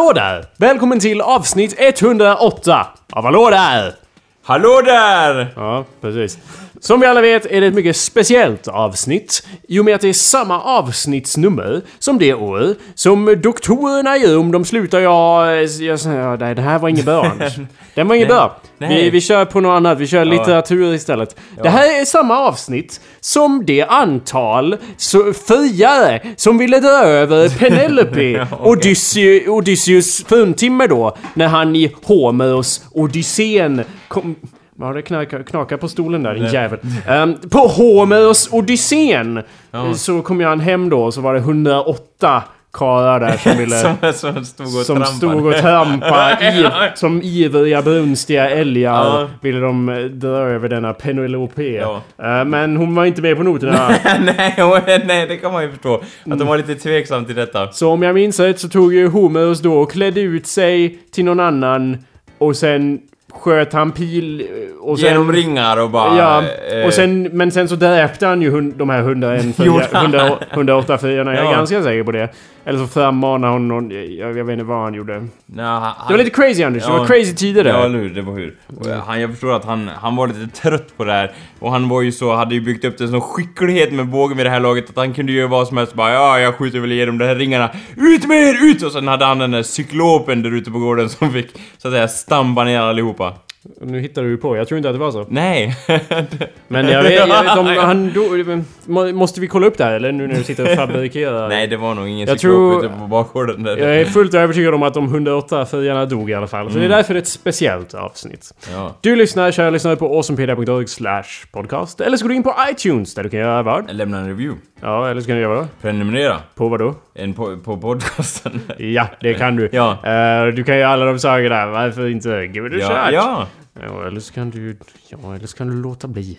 Hallå där! Välkommen till avsnitt 108 av Hallå där! Hallå där! Ja, precis. Som vi alla vet är det ett mycket speciellt avsnitt. I och med att det är samma avsnittsnummer som det år som doktorerna i Rom, de slutar jag... jag ja, nej, det här var inget bra Anders. Den var inget bra. Vi, vi kör på något annat, vi kör litteratur istället. Det här är samma avsnitt som det antal friare som ville dra över Penelope Odyssey, Odysseus fruntimmer då, när han i Homers Odysseen kom... Ja, det knakar, på stolen där, din jävel. Ehm, på Homers Odysseen så kom han hem då så var det 108 karlar där som ville... Som, som stod och som trampade. stod och trampade i, som ivriga brunstiga älgar Ja. ville de eh, dra över denna Penelope. Ja. Eh, Men hon var inte med på noterna. nej, nej, det kan man ju förstå. Att de var lite tveksam till detta. så om jag minns rätt så tog ju Homerus då och klädde ut sig till någon annan och sen sköt han pil eh, och sen... Genom ringar och bara... Ja, eh, och sen, men sen så dräpte han ju hund, de här 101 Gjorde fyra- han? 100 108 fyrarna, jag är ganska säker på det. Eller så frammanade hon någon, jag, jag vet inte vad han gjorde. nej, han, Det var lite crazy Anders, det Ja. var crazy tider där. Ja, eller hur? Det var hur. Och han, jag förstår att han, han var lite trött på det här. Och han var ju så, hade ju byggt upp en sån skicklighet med bågen vid det här laget att han kunde göra vad som helst. Bara ja, jag skjuter väl igenom de här ringarna. Ut med er, ut! Och sen hade han den där cyklopen där ute på gården som fick, så att säga, stampa ner allihopa. Nu hittar du på, jag tror inte att det var så. Nej! Men jag vet, jag vet han do, må- Måste vi kolla upp det här eller nu när du sitter och fabrikerar? Nej, det var nog ingen Jag tror- ute på bakgården där. Jag är fullt övertygad om att de 108 friarna dog i alla fall. Så det är därför det är ett speciellt avsnitt. Ja. Du lyssnar, kära lyssnare på awesomepedia.org slash podcast. Eller så går du in på iTunes där du kan göra vad? Lämna en review. Ja, eller så kan du göra vad? Prenumerera. På vad då? En på, på podcasten. Ja, det kan du. Ja. Eh, du kan göra alla de sakerna. Varför inte? Give it a ja, shot. ja. Ja, eller så kan du... Ja, eller så kan du låta bli.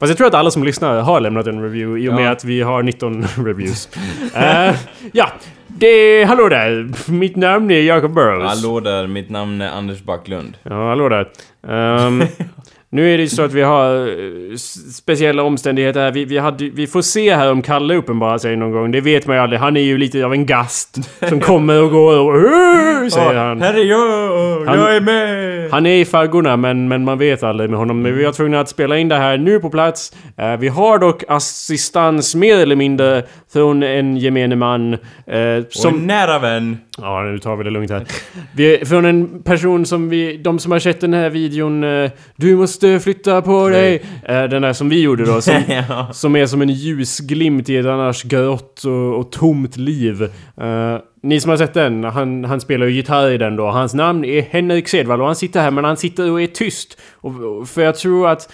Fast jag tror att alla som lyssnar har lämnat en review i och med Ja. att vi har 19 reviews. Eh, ja, det... Hallå där! Mitt namn är Jacob Burrows. Hallå där, mitt namn är Anders Backlund. Ja, hallå där. Ehm, nu är det ju så att vi har eh, speciella omständigheter här. Vi, vi, hade, vi får se här om Kalle uppenbarar sig någon gång. Det vet man ju aldrig. Han är ju lite av en gast som kommer och går och... Säger han. Här är jag! Han- jag är med! Han är i faggorna men, men man vet aldrig med honom. Men vi var tvungna att spela in det här nu på plats. Eh, vi har dock assistans mer eller mindre från en gemene man. eh, Som... Och en nära vän. Ja, nu tar vi det lugnt här. Vi, från en person som vi... De som har sett den här videon... du måste flytta på dig! Eh, den där som vi gjorde då. Som, ja. som är som en ljusglimt i ett annars grått och, och tomt liv. Eh, ni som har sett den, han, han spelar ju gitarr i den då. Hans namn är Henrik Sedvall och han sitter här men han sitter och är tyst. Och, för jag tror att...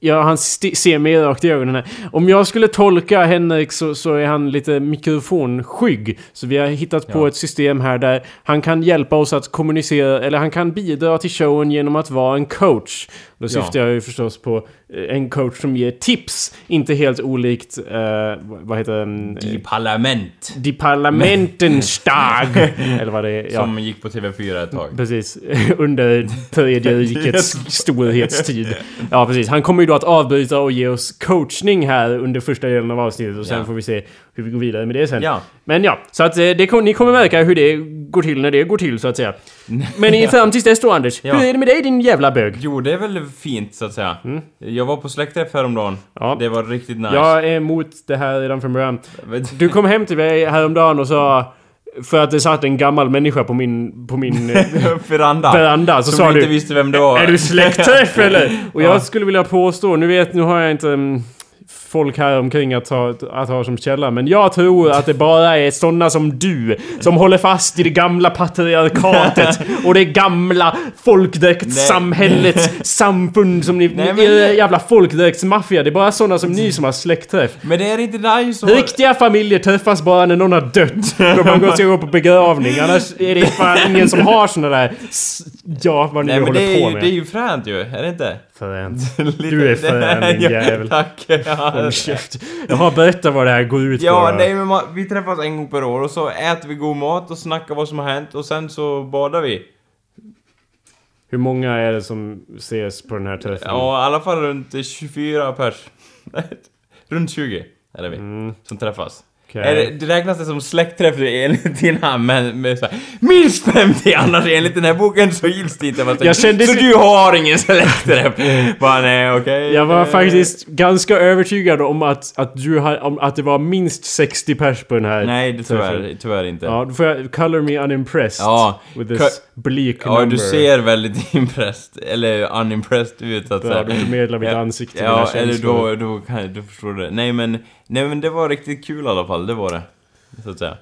Ja, han ser mig rakt i ögonen här. Om jag skulle tolka Henrik så, så är han lite mikrofonskygg. Så vi har hittat på Ja. ett system här där han kan hjälpa oss att kommunicera, eller han kan bidra till showen genom att vara en coach. Då Ja. syftar jag ju förstås på eh, en coach som ger tips. Inte helt olikt, eh, vad- heter den? I parlament. Die Parlamentenstag! eller vad det är. Ja. Som gick på TV4 ett tag. Precis, under tredje rikets storhetstid. Ja, precis. Han kommer ju då att avbryta och ge oss coachning här under första delen av avsnittet och sen Ja. får vi se hur vi går vidare med det sen. Ja. Men ja, så att eh, det, ni kommer märka hur det går till när det går till så att säga. Men i fram tills dess då Anders, Ja. hur är det med dig din jävla bög? Jo, det är väl fint så att säga. Jag var på släktträff häromdagen. Mm. Ja. Det var riktigt nice. Jag är emot det här redan från början. Du kom hem till mig häromdagen och sa... För att det satt en gammal människa på min, på min eh, Veranda. veranda så Som sa du inte visste vem det var. Är du släktträff eller? Och jag Ja. skulle vilja påstå, nu vet, nu har jag inte mm, folk här omkring att ha, att ha som källa. Men jag tror att det bara är sådana som du som håller fast i det gamla patriarkatet och det gamla folkdräktssamhällets samfund som ni... Nej, men- er jävla folkdräktsmaffia. Det är bara sådana som ni som har släktträff. Men det är inte nice att... Riktiga familjer träffas bara när någon har dött. Då man går ska gå på begravning. Annars är det fan ingen som har såna där... Ja, vad ni Nej men håller det är, på ju, med. det är ju fränt ju, är det inte? Fränt. Du är frän, din Ja, jävel. Tack. Ja, Håll käft. Jag har berättat vad det här går ut ja på. nej men man, vi träffas en gång per år och så äter vi god mat och snackar vad som har hänt och sen så badar vi. Hur många är det som ses på den här träffen? Ja, i alla fall runt 24 pers. runt 20 är det vi, Mm. som träffas. Okej. Är det, det räknas det som släktträff enligt dina men med så här, minst 50 annars enligt den här boken så gills det inte. Jag kände- så du har ingen släktträff? Bara nej okej. Jag var eh, faktiskt ganska övertygad om att, att, du har, om att det var minst 60 pers på den här Nej, det tyvärr, tyvärr inte. Ja, då får jag color me unimpressed Ja, with this bleak Ja, number. du ser väldigt impressed, eller unimpressed ut att Ja, du förmedlar mitt Ja, ansikte Ja, eller då, då, kan, då förstår du det. Nej men, nej men det var riktigt kul i alla fall, det var det. Så att säga.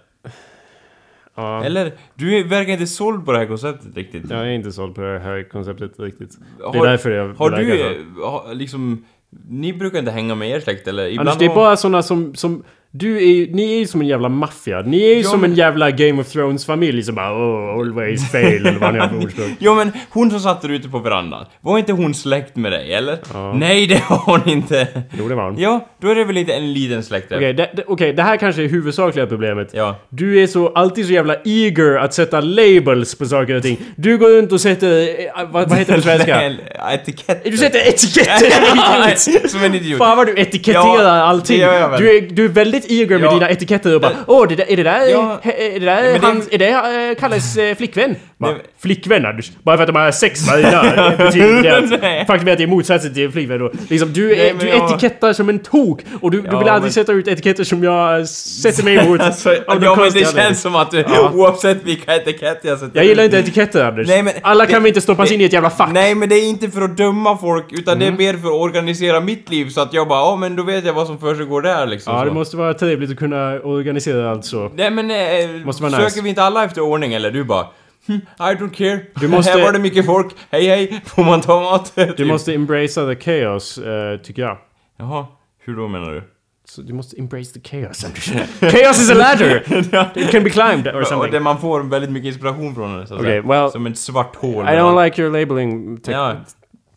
Ja. Eller, du verkar inte såld på det här konceptet riktigt. Jag är inte såld på det här konceptet riktigt. Det är Har- därför jag Har du, eh, ha- liksom, ni brukar inte hänga med er släkt eller? Ibland Anders, det är har- bara såna som, som... Du är ju- ni är ju som en jävla maffia. Ni är ju Ja, som men- en jävla Game of Thrones-familj som bara oh, always fail eller vad ni har för ordspråk. Jo men hon som satt där ute på verandan, var inte hon släkt med dig eller? Ja. Nej det var hon inte! Jo, det var hon. Ja, då är det väl inte en liten släkt Okej, det, det, okej, det här kanske är huvudsakliga problemet. Ja. Du är så, alltid så jävla eager att sätta labels på saker och ting. Du går runt och sätter... eh, Vad, vad heter det på svenska? Etikett. Du sätter etiketter! Som en idiot. Fan vad du etiketterar Ja, allting. det gör jag väl. Du är, du är väldigt eager med Ja. dina etiketter och bara Åh, det där, är det där... Ja. Är det där det- hans... Är det eh, Kalles eh, flickvän? Bara, Nej, flickvän Anders? Bara för att de har sex vagnar betyder det att... Faktum är att det är motsatsen till flickvän då. Liksom, du, Nej, du jag- etikettar som en tok och du, du Ja, vill aldrig men- sätta ut etiketter som jag sätter mig emot. Alltså, ja men det känns som att du, Ja. oavsett vilka etiketter jag sätter Jag gillar inte etiketter Anders. Nej, men Alla kan det- väl inte stoppas det- in i ett jävla fack? Nej men det är inte för att döma folk, utan Mm. det är mer för att organisera mitt liv så att jag bara, ja men då vet jag vad som försiggår där liksom. Ja, det måste vara trevligt att kunna organisera allt så. Nej men, eh, Måste söker nice. vi inte alla efter ordning eller? Du bara, hm, I don't care. Du måste- Här var det mycket folk, hej hej, får man ta mat? Du Typ. måste embracea the chaos, eh, tycker jag. Jaha, hur då menar du? Så du måste embrace the chaos, chaos is a ladder! It can be climbed or Och something. där man får väldigt mycket inspiration från det, så säga. well, Som ett svart hål. I don't like your labeling. Ja.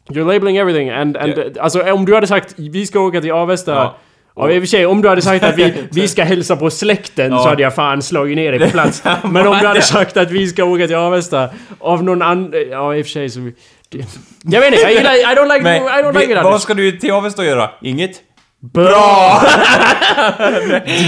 You're labeling everything and, and uh, alltså om du hade sagt vi ska åka till Avesta Ja. Ja, i och för sig, om du hade sagt att vi, vi ska hälsa på släkten Ja. så hade jag fan slagit ner dig på plats. Men om du hade sagt att vi ska åka till Avesta av någon annan... Ja, i och för sig så... Jag vet inte, jag gillar... I don't like, Men, I don't like vi- it vad ska du till Avesta göra? Inget? Bra!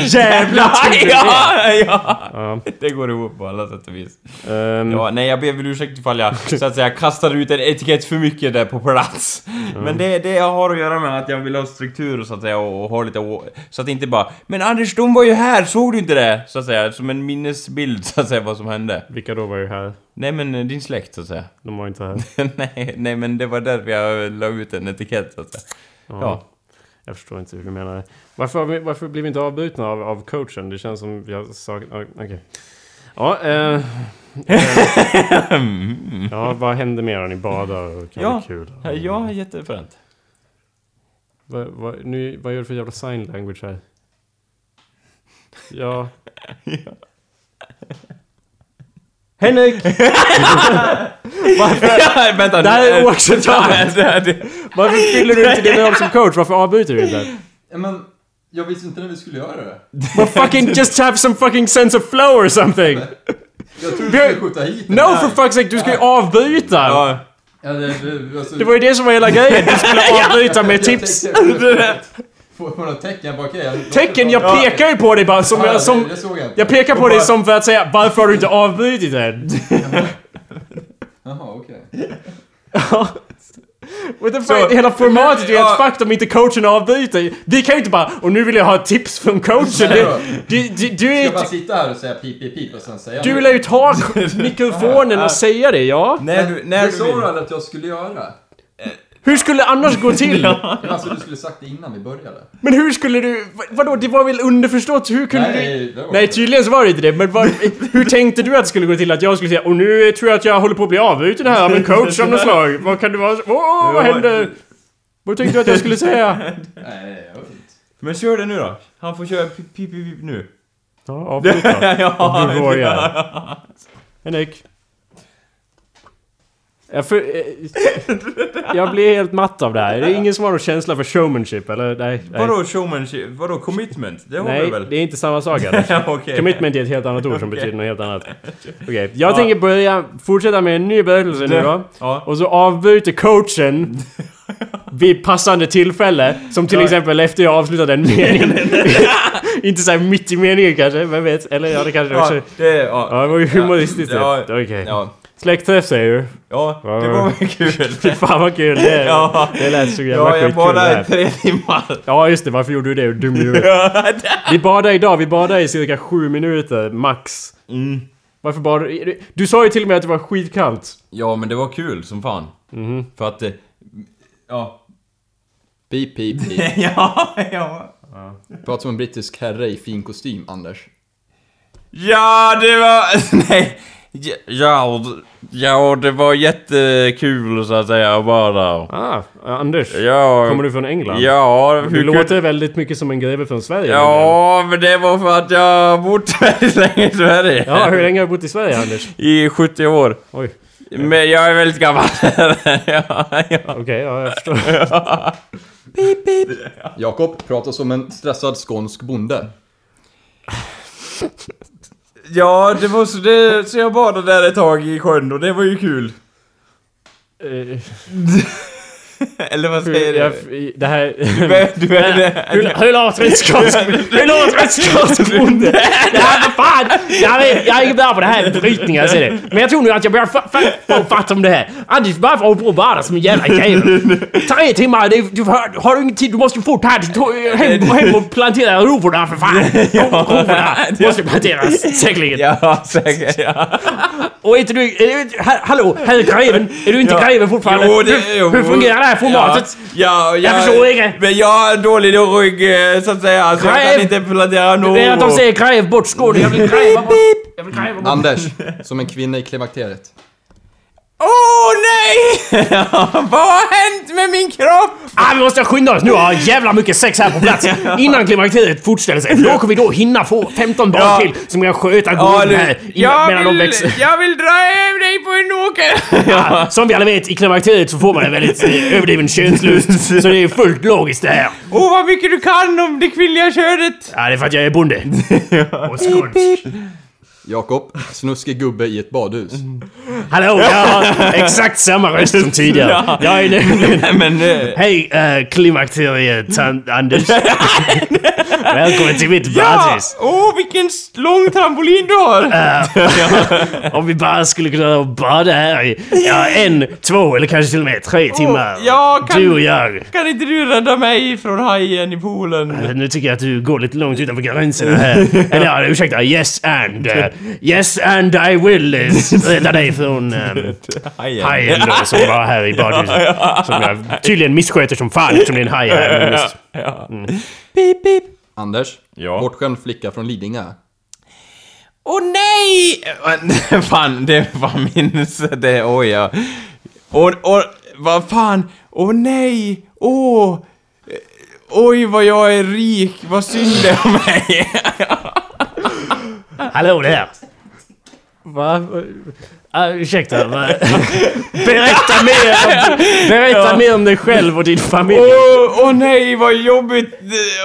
Jävla tur! ja, ja! Ja. Det går ihop på alla sätt och vis. Ehm, Ja, nej jag ber väl ursäkt ifall jag så att säga kastade ut en etikett för mycket där på plats. Men det, det har att göra med att jag vill ha struktur så att säga och, och ha lite Så att inte bara Men Anders, de var ju här, såg du inte det? Så att säga, som en minnesbild så att säga vad som hände. Vilka då var ju här? Nej men eh, din släkt så att säga. De var inte här. nej, nej men det var därför jag la ut en etikett så att säga. Ja. Jag förstår inte hur du menar. Varför, vi, varför blir vi inte avbrutna av, av coachen? Det känns som vi har saknat... Okej. Ja, eh, ja, vad händer mer? Ni badar och kan Ja. kul? Ja, jättefränt. Vad, vad, nu, vad gör du för jävla sign language här? Ja. Henrik! ja, vänta, Det här är oacceptabelt. Varför fyller du inte din roll som coach? Varför avbryter du inte? Men jag visste inte när vi skulle göra det. Well, fucking just have some fucking sense of flow or something! Jag trodde du skulle skjuta hit den No här. for fuck's sake, du ska ju avbryta! Ja, Ja, det, det, alltså, Det var ju det som var hela grejen, du skulle avbryta med jag tips. Får något tecken? Jag bara, okej, jag- Tecken, jag pekar ju på dig bara som Ja, jag, det- som... Det såg jag inte. Jag pekar på dig som för att säga varför har du inte avbrutit än? Jaha, okej. The Så- fuck? Hela formatet är Ja. helt fucked om inte coachen avbryter. Vi kan ju inte bara och nu vill jag ha tips från coachen. Du, du, du, du, Ska jag är, bara sitta här och säga pip, pip, pip och sen säga du vill ju ta mikrofonen och säga det, ja? när du, när Det du sa du aldrig att jag skulle göra. Hur skulle det annars gå till? Alltså, du skulle sagt det innan vi började. Men hur skulle du... vad- Vadå, det var väl underförstått? Hur kunde du... Nej, det var Nej, tydligen så var det inte det. Men vad, hur tänkte du att det skulle gå till att jag skulle säga och nu tror jag att jag håller på att bli avbruten här av en coach av något slag. Vad kan det vara? Åh, vad Ja, hände? Vad tänkte du att jag skulle säga? Nej, jag vet inte. Men kör det nu då. Han får köra pip, pip, pip, nu. Ja, avbryta. ja, Du vågar. Henrik. Jag, för, eh, jag blir helt matt av det här. Det är ingen som har någon känsla för showmanship, eller? Nej. nej. Vadå showmanship? Vadå commitment? Det har Nej, du väl? det är inte samma sak. Ja, okej. Commitment är ett helt annat ord som Okej. betyder något helt annat. Okej, jag Ja. tänker börja, fortsätta med en ny berättelse nu då. Ja. Och så avbryter coachen vid passande tillfälle. Som till exempel efter jag avslutat en mening. Inte såhär mitt i meningen kanske, vem vet? Eller ja, det kanske också... Ja, det, ja. Ja, det var ju humoristiskt Ja. Okej. Ja, Släktträff säger du? ja, det var väl kul. Fy fan vad kul det Ja. Det lät så jävla Ja, jag skitkul var det där i tre timmar. Ja just det, varför gjorde du det? Dum i huvudet. Vi badade idag, vi badade i cirka sju minuter max. Mm. Varför badade du? Du sa ju till och med att det var skitkallt. Ja, men det var kul som fan. Mhm. För att... eh, Ja. Pip, pip, pip. ja, ja. Pratar som en brittisk herre i fin kostym, Anders. Ja, det var... Nej. Ja, ja, ja, det var jättekul så att säga att vara där. Ah, Anders. Ja, Kommer du från England? Ja, Du låter väldigt mycket som en greve från Sverige. Ja, men det var för att jag har bott väldigt länge i Sverige. Ja, hur länge har du bott i Sverige Anders? I 70 år. Oj, Men jag är väldigt gammal. ja, ja. okej, ja jag förstår. Jakob pratar som en stressad skånsk bonde. Ja, det var så, det, så jag badade där ett tag i sjön och det var ju kul. Eller vad säger jag- du? Det här... Du du det. Hur, låter en skånsk... Hur låter en skånsk bonde? Ja, vad fan! Jag, vet, jag är ingen bra på det här brytningar, ser det. Men jag tror nu att jag börjar fa- fa- få fatt om det här. Anders, bara hålla på bada som en jävla jävel. Tre timmar, det, du har, har du ingen tid, du måste ju fort här. till Hem, hem och plantera rovorna för fan. Rovorna måste planteras, säkerligen. Ja, säkert ja. Och är inte du... Är du ha- hallå, här är greven. Är du inte Ja. greven fortfarande? Jo, det- hur, jo. hur fungerar det här formatet? Ja, ja, Jag förstår inte. Men jag har dålig rygg eh, så att säga, så jag kan inte plantera Det är att de något. säger grev bort skålen. Jag vill gräva bort... Jag vill gräva bort... Anders, som en kvinna i klimakteriet. Åh nej! Vad har hänt med min kropp? Ah, vi måste skynda oss nu och ha jävla mycket sex här på plats innan klimakteriet fortställer sig. Då kommer vi då hinna få 15 barn Ja. till som kan sköta Ja, gården du, här innan, jag, medan de vill, växer. jag vill dra över dig på en åker! Ja, som vi alla vet, i klimakteriet så får man en väldigt eh, överdriven könslust. Så det är fullt logiskt det här. Åh, vad mycket du kan om det kvinnliga könet! Ja, det är för att jag är bonde. Och skånsk. Jakob, snuskig gubbe i ett badhus. Hallå, jag har exakt samma röst som tidigare. Jag är nämligen... Men... eh, Hej, uh, klimakteriet Anders. Välkommen till mitt Ja! badhus. Åh, vilken s- lång trampolin du har! Om vi bara skulle kunna bada här i ja, en, två eller kanske till och med tre timmar. jag kan- Du och jag. Kan inte du rädda mig från hajen i poolen? Nu tycker jag att du går lite långt utanför gränserna här. Eller ja, ursäkta. Yes and. Uh, yes and I will uh, rädda dig från um, Hajen. då som var här i badhuset. Som jag tydligen missköter som fan eftersom det är en haj här. Ja. Pip, pip. Anders, Ja. bortskämd flicka från Lidingö. Åh nej! fan, det var min... Det, oj ja. Och, och, vad fan? Åh nej! Åh! Oj vad jag är rik, vad synd det är om mig! Hallå där! Va? Uh, ursäkta? Berätta mer om, berätta Ja. mer om dig själv och din familj. Åh åh nej vad jobbigt!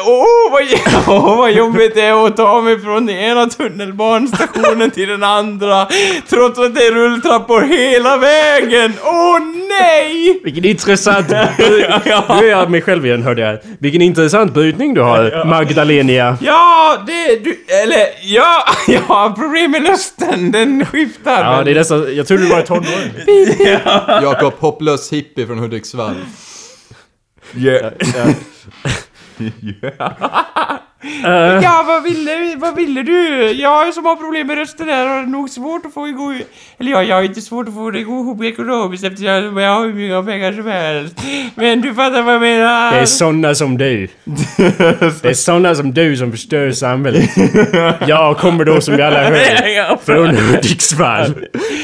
Åh vad, åh vad jobbigt det är att ta mig från den ena tunnelbanestationen till den andra trots att det är rulltrappor hela vägen! Åh nej! Vilken intressant... Nu är jag mig själv igen hörde jag. Vilken intressant brytning du har, Magdalenia. Ja, det du... Eller ja, jag har problem med lusten. Den skiftar. Ja, det är nästan... Jag trodde du var tonåring. Jakob, hopplös hippie från Hudiksvall. Ja. Ja, vad ville, vad ville du? Jag som har problem med rösten här har nog svårt att få igång... Eller ja, jag har inte svårt att få det ihop ekonomiskt eftersom jag har hur mycket pengar som helst. Men du fattar vad jag menar? Det är såna som du. Det är såna som du som förstör samhället. Jag kommer då som vi alla hör från Hudiksvall.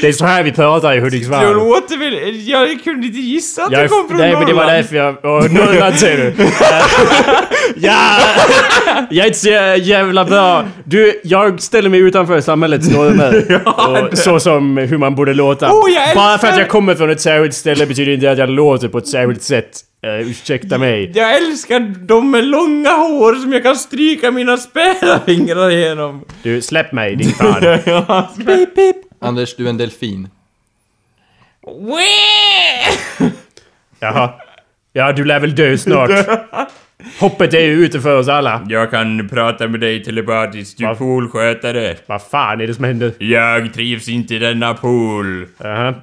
Det är så här vi pratar i Jag Hudiksvall. låter väl... Jag kunde inte gissa att Jag du kom från nej, men det var Norrland. därför jag... Åh, Norrland säger du. ja, jag är inte så jävla bra. Du, jag ställer mig utanför samhällets normer. och så som hur man borde låta. Oh, jag Bara för att jag kommer från ett särskilt ställe betyder inte att jag låter på ett särskilt sätt. Uh, ursäkta mig. Jag älskar de med långa hår som jag kan stryka mina spädfingrar igenom. Du, släpp mig din fan. pip, pip. Anders, du är en delfin. Jaha. Ja, du lär väl dö snart. Hoppet är ju ute för oss alla. Jag kan prata med dig telepatiskt, du Va? poolskötare. Vad fan är det som händer? Jag trivs inte i denna pool. Jaha.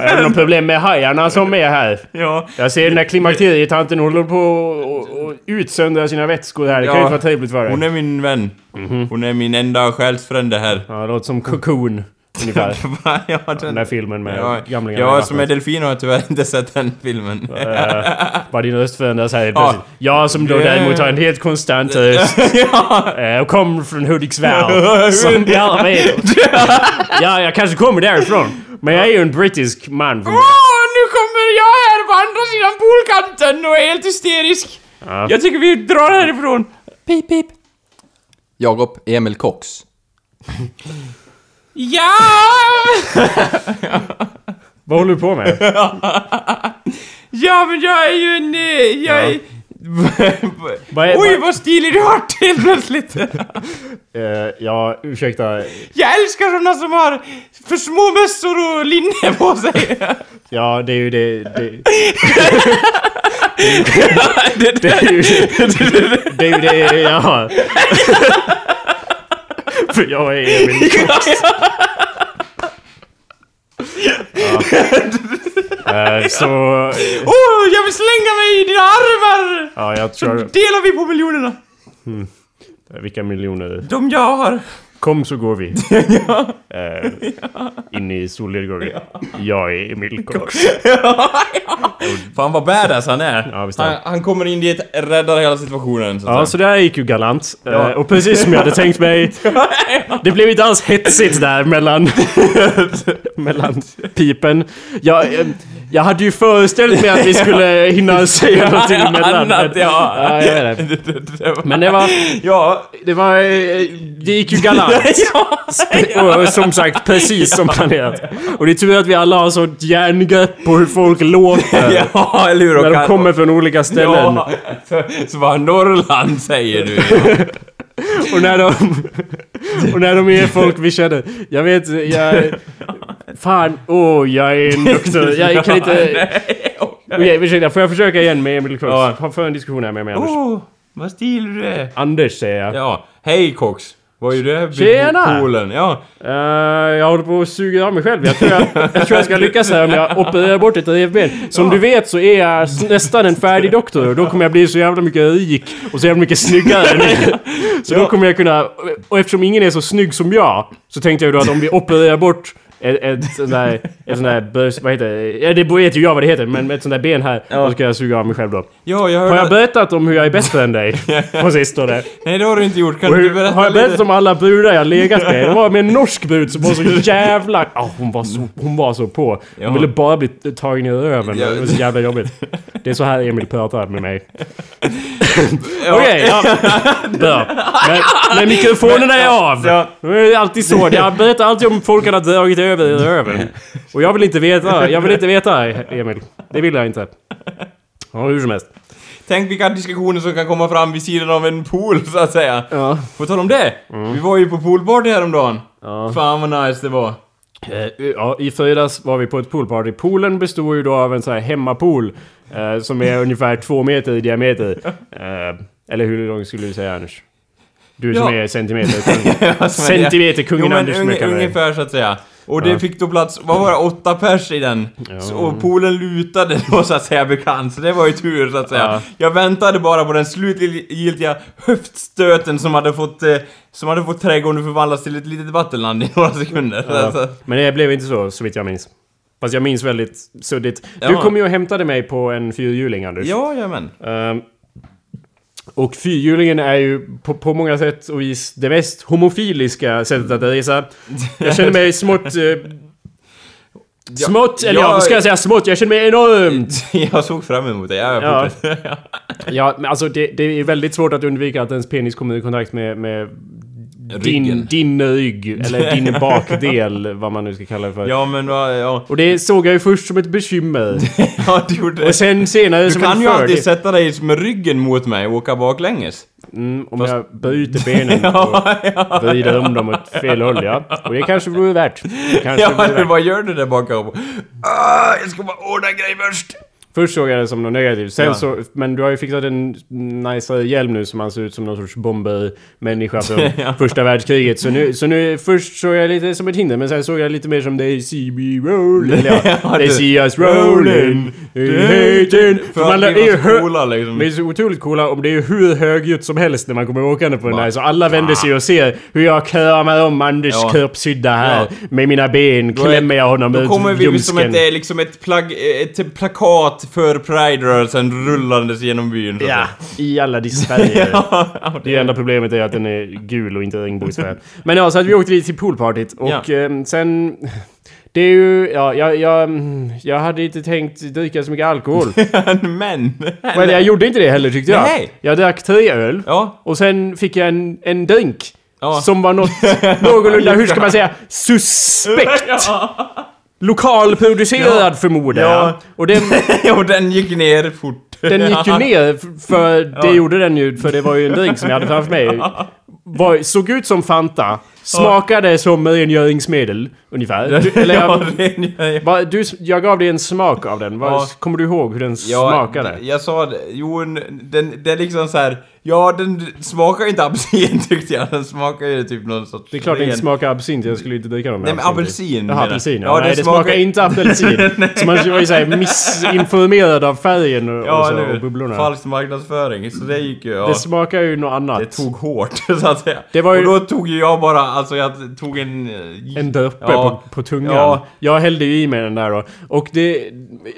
Är det något problem med hajarna som är här? Ja. Jag ser den där klimakterietanten, hon håller på och utsöndra sina vätskor här. Det kan ju inte vara trevligt för dig. Hon är min vän. Hon är min enda själsfrände här. Ja, det låter som Cocoon. Ungefär. Ja, Den den... där filmen med Ja, gamlingarna i ja som är delfin har jag tyvärr inte sett den filmen. Eh, Var din röst förändras här Ja. plötsligt. Jag som då däremot har en helt konstant röst. eh, Och kommer från Hudiksvall. Ja, Som vi alla vet. Ja, jag kanske kommer därifrån. Men jag är ju en brittisk man. Åh, nu kommer jag här på andra sidan poolkanten och är helt hysterisk. Ja. Jag tycker vi drar härifrån. Pip, pip. Jakob Emil Cox. Ja! Vad håller du på med? Ja, men jag är ju en... eh, Jag är... Vad är- Oj, vad- stilig du vart helt plötsligt! Eh, ja, ursäkta. Jag älskar såna som har för små mössor och linne på sig. Ja, det är ju det... Det, det, det är ju det, är ju det har. För jag är Emil Cox. Ja. Eh, så... Åh, jag vill slänga mig i dina armar! Ja, jag tror... Delar vi på miljonerna? Vilka miljoner? De jag har. Kom så går vi. Eh, in i solnedgången. Jag är Emil Cox. Fan vad badass han är. Ja, visst är han, han. han kommer in dit, räddar hela situationen. Så att Ja, säga. så det här gick ju galant. Eh, Ja. och precis som jag hade tänkt mig. Det blev inte alls hetsigt där mellan... mellan pipen. Jag, eh, jag hade ju föreställt mig att vi skulle hinna säga någonting emellan. Annat, men- ja. ja jag vet det. det, det, det var... Men det var... Ja. Det var... eh, Det gick ju galant. ja. Och som sagt, precis som planerat. Och det är tur att vi alla har sånt järngrepp på hur folk låter. ja, eller hur? När de kommer från olika ställen. Ja, så, så vad Norrland säger du. Och när de... Och när de är folk vi känner. Jag vet, jag... Fan, åh, oh, jag är en doktor. Jag kan inte... Okej, ursäkta, får jag försöka igen med Emil Cox? Ja. För en diskussion här med mig, Anders. Åh, vad stilig du är. Anders, säger jag. Ja, hej Cox. Vad du här vid Tjena! poolen? Ja, Eh, jag håller på att suga av mig själv. Jag tror jag, jag, tror jag ska lyckas här om jag opererar bort ett revben. Som du vet så är jag nästan en färdig doktor och då kommer jag bli så jävla mycket rik och så jävla mycket snyggare. så då kommer jag kunna... Och eftersom ingen är så snygg som jag så tänkte jag då att om vi opererar bort ett, ett sånt där... Ett sånt där... börs- Vad heter det? Ja, det vet ju jag vad det heter, men med ett sånt där ben här. Då ska jag suga av mig själv då. ja jag Har jag berättat om hur jag är bättre än dig? På sistone? Nej, det har du inte gjort. Kan Och du hur, berätta har jag berättat lite? om alla brudar jag legat med? Det var med en norsk brud som var så jävla... Ja, hon, var så, hon var så på. Hon Ja. ville bara bli tagen i röven. Ja. Det var så jävla jobbigt. Det är så här Emil pratar med mig. Ja. Okej, ja. Bra. Men, men mikrofonerna är av! Ja. Det är alltid så. Jag berättar alltid om folk har dragit över i röven. Och jag vill inte veta. Jag vill inte veta, Emil. Det vill jag inte. Ja, hur som helst. Tänk vilka diskussioner som kan komma fram vid sidan av en pool, så att säga. Ja. På tal om det. Vi var ju på poolparty häromdagen. Ja. Fan vad nice det var. Eh, Ja, i fredags var vi på ett poolparty. Poolen består ju då av en sån här hemmapool. Eh, som är ungefär två meter i diameter. Eh, eller hur lång skulle du säga Anders? Du som Ja. är centimeter Alltså, Centimeterkungen jo, men Anders som jag unge, kallar dig. Ungefär så att säga. Och det fick då plats, vad var det, åtta pers i den? Så, och poolen lutade då så att säga bekant, så det var ju tur så att säga. Ja. Jag väntade bara på den slutgiltiga höftstöten som hade fått, eh, som hade fått trädgården förvandlas till ett litet vattenland i några sekunder. Alltså, Men det blev inte så, så vitt jag minns. Fast jag minns väldigt suddigt. Du kom ju och hämtade mig på en fyrhjuling Anders. ja, jajamän. Ehm, och fyrhjulingen är ju på, på många sätt och vis det mest homofiliska sättet att resa. Jag känner mig smått... Eh, smått, eller ja, jag- vad ska jag säga smått? Jag känner mig enormt... Jag såg fram emot det, ja, Ja. Ja, men alltså det, det är väldigt svårt att undvika att ens penis kommer i kontakt med, med Ryggen. din rygg, eller din bakdel, vad man nu ska kalla det för. Ja men ja. Och det såg jag ju först som ett bekymmer. Ja, du gjorde det. Och sen senare Du som kan en ju alltid fördel. sätta dig med ryggen mot mig och åka baklänges. Mm, om jag bryter benen och vrider om dem åt fel håll, ja. Och det kanske vore värt. Det kanske Ja, vore värt. vad gör du där bakom? Ah, jag ska bara ordna en grej först. Först såg jag det som något negativt. Sen Ja. så, men du har ju fixat en nice hjälm nu som man ser ut som någon sorts bombermänniska från Ja. första världskriget. Så nu, så nu först såg jag lite som ett hinder, men sen såg jag lite mer som they see me rolling. Ja, they det- see us rolling. Hating. För man att är vi ju så coola liksom. de är så otroligt coola och det är ju hur högljutt som helst när man kommer åkande på den där. Så alla vänder sig och ser hur jag kramar om Anders Ja. kroppshydda här. Med mina ben Då klämmer jag honom Då ut kommer vi som ett, eh, liksom ett, plagg, ett plakat för Pride-rörelsen rullandes genom byn. Ja, i alla dessa färger. Ja, Det enda problemet är att den är gul och inte regnbågsfärgad. Men ja, så att vi åkte dit till poolpartyt och Ja. eh, sen... Det är ju... Ja, jag, jag, jag hade inte tänkt dricka så mycket alkohol. Men... Men jag gjorde inte det heller tyckte jag. Nej. Jag drack tre öl. Ja. Och sen fick jag en, en drink. Ja. Som var något någorlunda, hur ska man säga, suspekt. Lokalproducerad förmodar jag. Ja. Och den, och den gick ner fort. den gick ju ner, för det gjorde den ju, för det var ju en drink som jag hade framför mig. Var, såg ut som Fanta, smakade som rengöringsmedel, ungefär. Du, eller ja, va, du, jag gav dig en smak av den. Vad- Ja. Kommer du ihåg hur den smakade? Jag sa det, jo, en- den, det är liksom så här. Ja, den smakar inte apelsin tyckte jag. Den smakar ju typ någon sorts Det är klart det inte smakar absint, jag skulle inte dricka dem med Nej men apelsin. Jaha, apelsin. Ja, Ja, Nej, den det smakar inte apelsin. så man var ju såhär missinformerad av färgen och, och, Ja, så, och bubblorna. Falsk marknadsföring. Så det gick ju... Ja. Det smakar ju något annat. Det tog hårt, så att säga. Det var ju- Och då tog ju jag bara, alltså jag tog en... eh, En droppe Ja. på, på tungan. Ja. Jag hällde ju i mig den där då. Och det...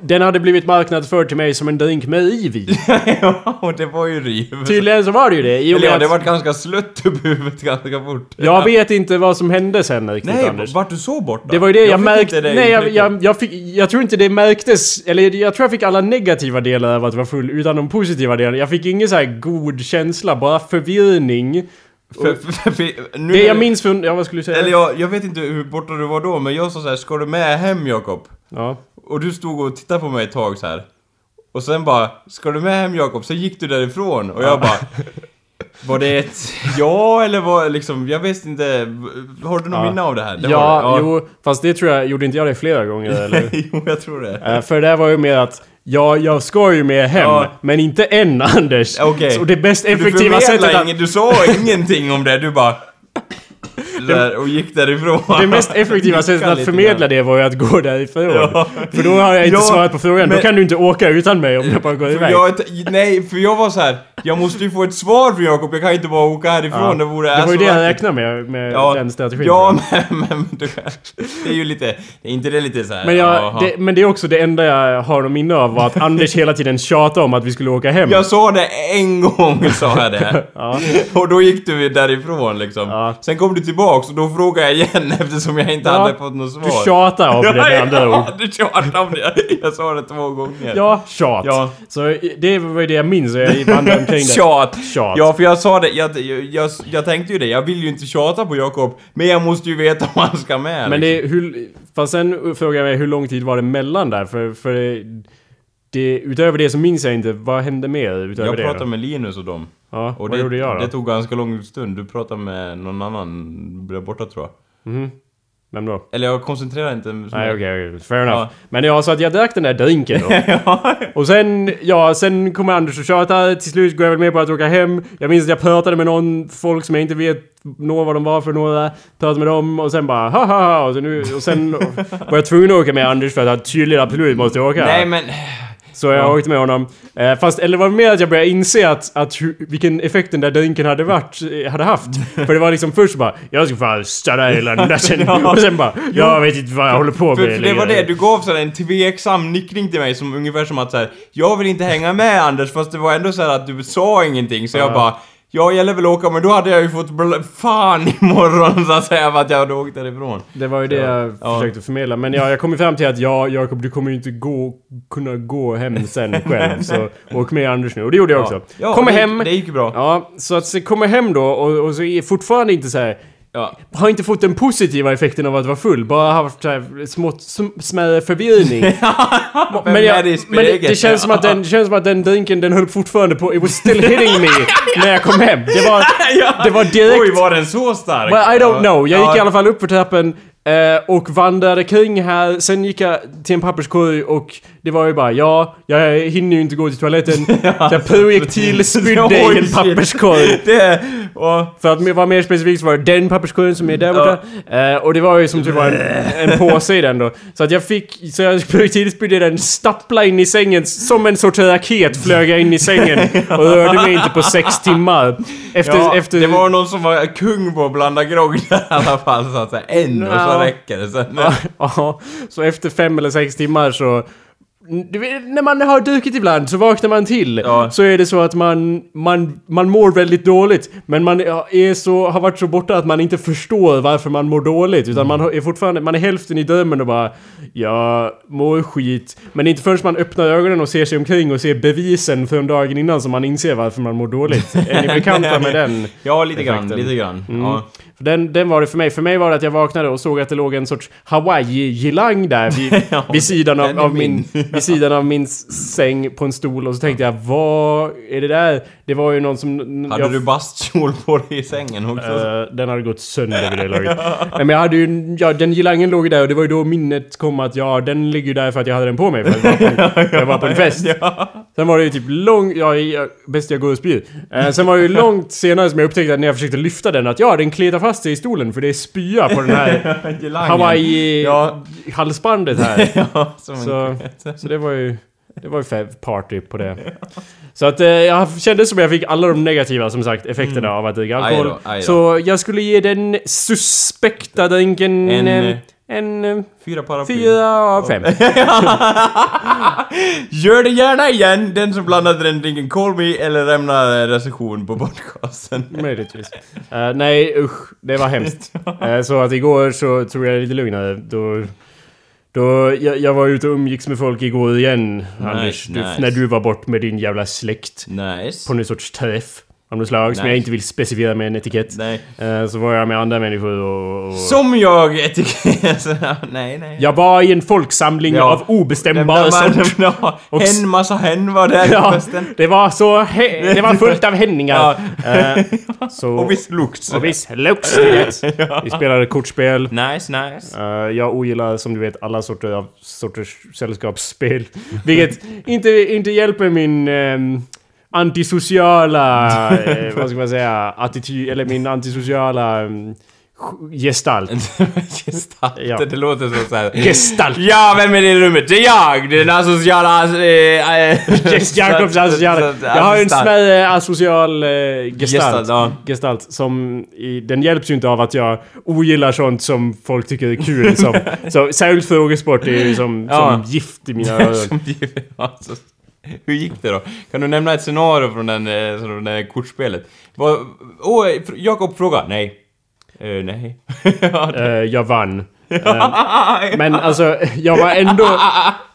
Den hade blivit marknadsförd till mig som en drink med riv i. ja, och det var ju riv. Tydligen så var det ju det. I Eller ja, det att var ganska slött upp huvudet ganska fort. Jag vet inte vad som hände sen riktigt Nej, Anders. vart du så bort då? Det var ju det jag, fick märkte. det Nej, jag, jag, jag, fick, jag tror inte det märktes. Eller jag tror jag fick alla negativa delar av att vara full utan de positiva delarna. Jag fick ingen så god känsla, bara förvirring. För, för, för, nu, Det jag minns från... Ja, vad skulle du säga? Eller jag, jag vet inte hur borta du var då, men jag sa så här, ska du med hem Jakob? Ja. Och du stod och tittade på mig ett tag så här. Och sen bara, ska du med hem Jakob? Sen gick du därifrån och jag bara... Var det ett ja eller var liksom, jag vet inte. Har du något Ja. minne av det här? Det ja, har du. jo. Fast det tror jag... Gjorde inte jag det flera gånger eller? jo, jag tror det. Eh, för det var ju mer att... Ja, jag ska ju med hem, Ja. men inte än Anders. Okej. Så det bäst effektiva sättet att... ingen, du sa ingenting om det, du bara... Där, och gick därifrån. Det mest effektiva sättet att förmedla det var ju att gå därifrån. Ja. För då har jag inte Ja, svarat på frågan. Då men- kan du inte åka utan mig om jag bara går iväg. jag, nej, för jag var så här. Jag måste ju få ett svar från Jakob, jag kan inte bara åka härifrån, Ja. det vore det var ju så det jag räknade med, med Ja, den strategin. ja men, men du, det är ju lite, är inte det lite så här? Men, jag, det, men det är också det enda jag har något minne av var att Anders hela tiden tjatade om att vi skulle åka hem. Jag sa det en gång, sa jag det. Ja. Och då gick du därifrån liksom. Ja. Sen kom du tillbaks och då frågade jag igen eftersom jag inte hade fått något svar. Du tjatar om det med andra ord. du tjatade om det. Jag sa det två gånger. Ja, tjat. Ja. Så det var ju det jag minns jag vandrade omkring det. Tjat. Tjat. Ja, för jag sa det, jag, jag, jag, jag tänkte ju det, jag vill ju inte tjata på Jakob, men jag måste ju veta om han ska med. Men liksom. det är hur... Fast sen frågar jag mig hur lång tid var det mellan där? För, för det, utöver det så minns jag inte. Vad hände mer utöver Jag det? pratade då? med Linus och dem. Ja, Och vad det, gjorde jag då? det tog ganska lång stund. Du pratade med någon annan där borta tror jag. Mhm. Vem då? Eller jag koncentrerar inte så Nej mycket. okej, okej. Fair enough. Ja. Men ja, så att jag drack den där drinken då. Och sen, ja, sen kommer Anders och tjatar. Till slut går jag väl med på att åka hem. Jag minns att jag pratade med någon folk som jag inte vet några vad de var för några. Pratade med dem och sen bara ha ha ha. Och, så nu, och sen var jag tvungen att åka med Anders för att han tydligen absolut måste åka. Nej men... Så jag åkte med honom. Eh, fast, eller var mer att jag började inse att, att hu- vilken effekt den där drinken hade varit, eh, hade haft. För det var liksom först bara, jag ska fan stanna hela natten. Och sen bara, jag vet inte vad jag håller på med För, för det var längre." det, du gav sådär en tveksam nickning till mig som ungefär som att såhär Jag vill inte hänga med Anders fast det var ändå så här att du sa ingenting så jag Ja. bara Ja, jag lär väl åka men då hade jag ju fått fan imorgon så att säga för att jag hade åkt därifrån. Det var ju det Ja. jag Ja. försökte förmedla. Men ja, jag kom ju fram till att ja, Jakob, du kommer ju inte gå, kunna gå hem sen själv. så åk med Anders nu. Och det gjorde jag också. Ja, kommer det, hem. Det gick ju bra. Ja, så att se, kommer hem då och, och så är fortfarande inte så här Ja. har inte fått den positiva effekten av att vara full, bara haft här smått, sm- smärre förvirring. Men, jag, men det, känns som att den, det känns som att den drinken den höll fortfarande på, it was still hitting me när jag kom hem. Det var, det var direkt... Oj, var den så stark? Well, I don't know. Jag gick i alla fall upp för trappen eh, och vandrade kring här. Sen gick jag till en papperskorg och det var ju bara ja, jag hinner ju inte gå till toaletten. Så jag projektil spydde i en papperskorg. Det... Och, För att vara mer specifikt så var det den papperskorgen som är där borta. Eh, och det var ju som typ var en, en påse i den då. Så att jag fick, så jag projektilspydde den, stappla in i sängen som en sorts raket flög jag in i sängen och rörde mig inte på sex timmar. Efter, ja, efter... Det var någon som var kung på att blanda grogg där i alla fall, så att säga. En och så Ja. räcker det. Sen, Ja, ja, så efter fem eller sex timmar så... Vet, när man har druckit ibland så vaknar man till. Ja. Så är det så att man, man, man mår väldigt dåligt. Men man är så, har varit så borta att man inte förstår varför man mår dåligt. Utan man är fortfarande, man är hälften i drömmen och bara Jag mår skit. Men inte förrän man öppnar ögonen och ser sig omkring och ser bevisen från dagen innan som man inser varför man mår dåligt. Är ni bekanta med den? ja, lite grann. Lite grann. Mm. Ja. För den, den var det för mig. För mig var det att jag vaknade och såg att det låg en sorts Hawaii-gilang där vid, Ja, vid, sidan av, av min, vid sidan av min säng på en stol. Och så tänkte jag, vad är det där? Det var ju någon som... Hade jag, du bastkjol på dig i sängen också? Eh, den hade gått sönder vid det laget. Nej men jag hade ju... Ja, den gilangen låg ju där och det var ju då minnet kom att ja, den ligger ju där för att jag hade den på mig. För jag var på, jag var på en fest. ja. Sen var det ju typ långt... Ja, jag, bäst jag går och spyr. Eh, sen var det ju långt senare som jag upptäckte att när jag försökte lyfta den att ja, den kletar fast sig i stolen för det är spya på den här Gelangen. Hawaii... Ja. halsbandet här. ja, Så, så det var ju... Det var ju fe- party på det. Så att eh, jag kände som jag fick alla de negativa som sagt effekterna av att dricka Aj alkohol. då, aj då. Så jag skulle ge den suspekta drinken En, en, eh, Fyra paraply. fyra av fem. Gör det gärna igen, den som blandade den drinken Call Me eller lämna en recension på podcasten. Möjligtvis. Eh, nej usch, det var hemskt. Eh, så att igår så tror jag lite lugnare. Då, då, jag, jag var ute och umgicks med folk igår igen, Anders. Du, nice. När du var bort med din jävla släkt. Nice. På någon sorts träff. Av något slag som jag inte vill specificera med en etikett. Nej. Eh, så var jag med andra människor och... och Som jag etikett... nej, nej. jag var i en folksamling Ja. av obestämbar sort. ja, Och- En massa hen var där Ja, festen. det var så... He- det var fullt av henningar. Eh, så, Och viss lukt. och visst, lux i det. Vi spelade kortspel. Nice, nice. Eh, jag ogillar som du vet alla sorter av sorters sällskapsspel. Vilket inte, inte hjälper min ehm, antisociala, eh, vad ska man säga, attityd, eller min antisociala um, gestalt. Gestalt. Ja. Det låter så såhär... Gestalt! Ja, vem är det i rummet? Det är jag! Den asociala... Äh, Jess Jacobs asociala. Jag har ju en smärre asocial eh, gestalt. Gestalt, ja. Gestalt som... I, den hjälps ju inte av att jag ogillar sånt som folk tycker är kul. Som, så, särskilt frågesport är ju som, Ja. som gift i mina öron. Som givet, alltså. Hur gick det då? Kan du nämna ett scenario från den, eh, från det kortspelet? Åh, oh, Jakob fråga. Nej. Uh, nej. Ja, uh, jag vann. Eh, men alltså, jag var ändå...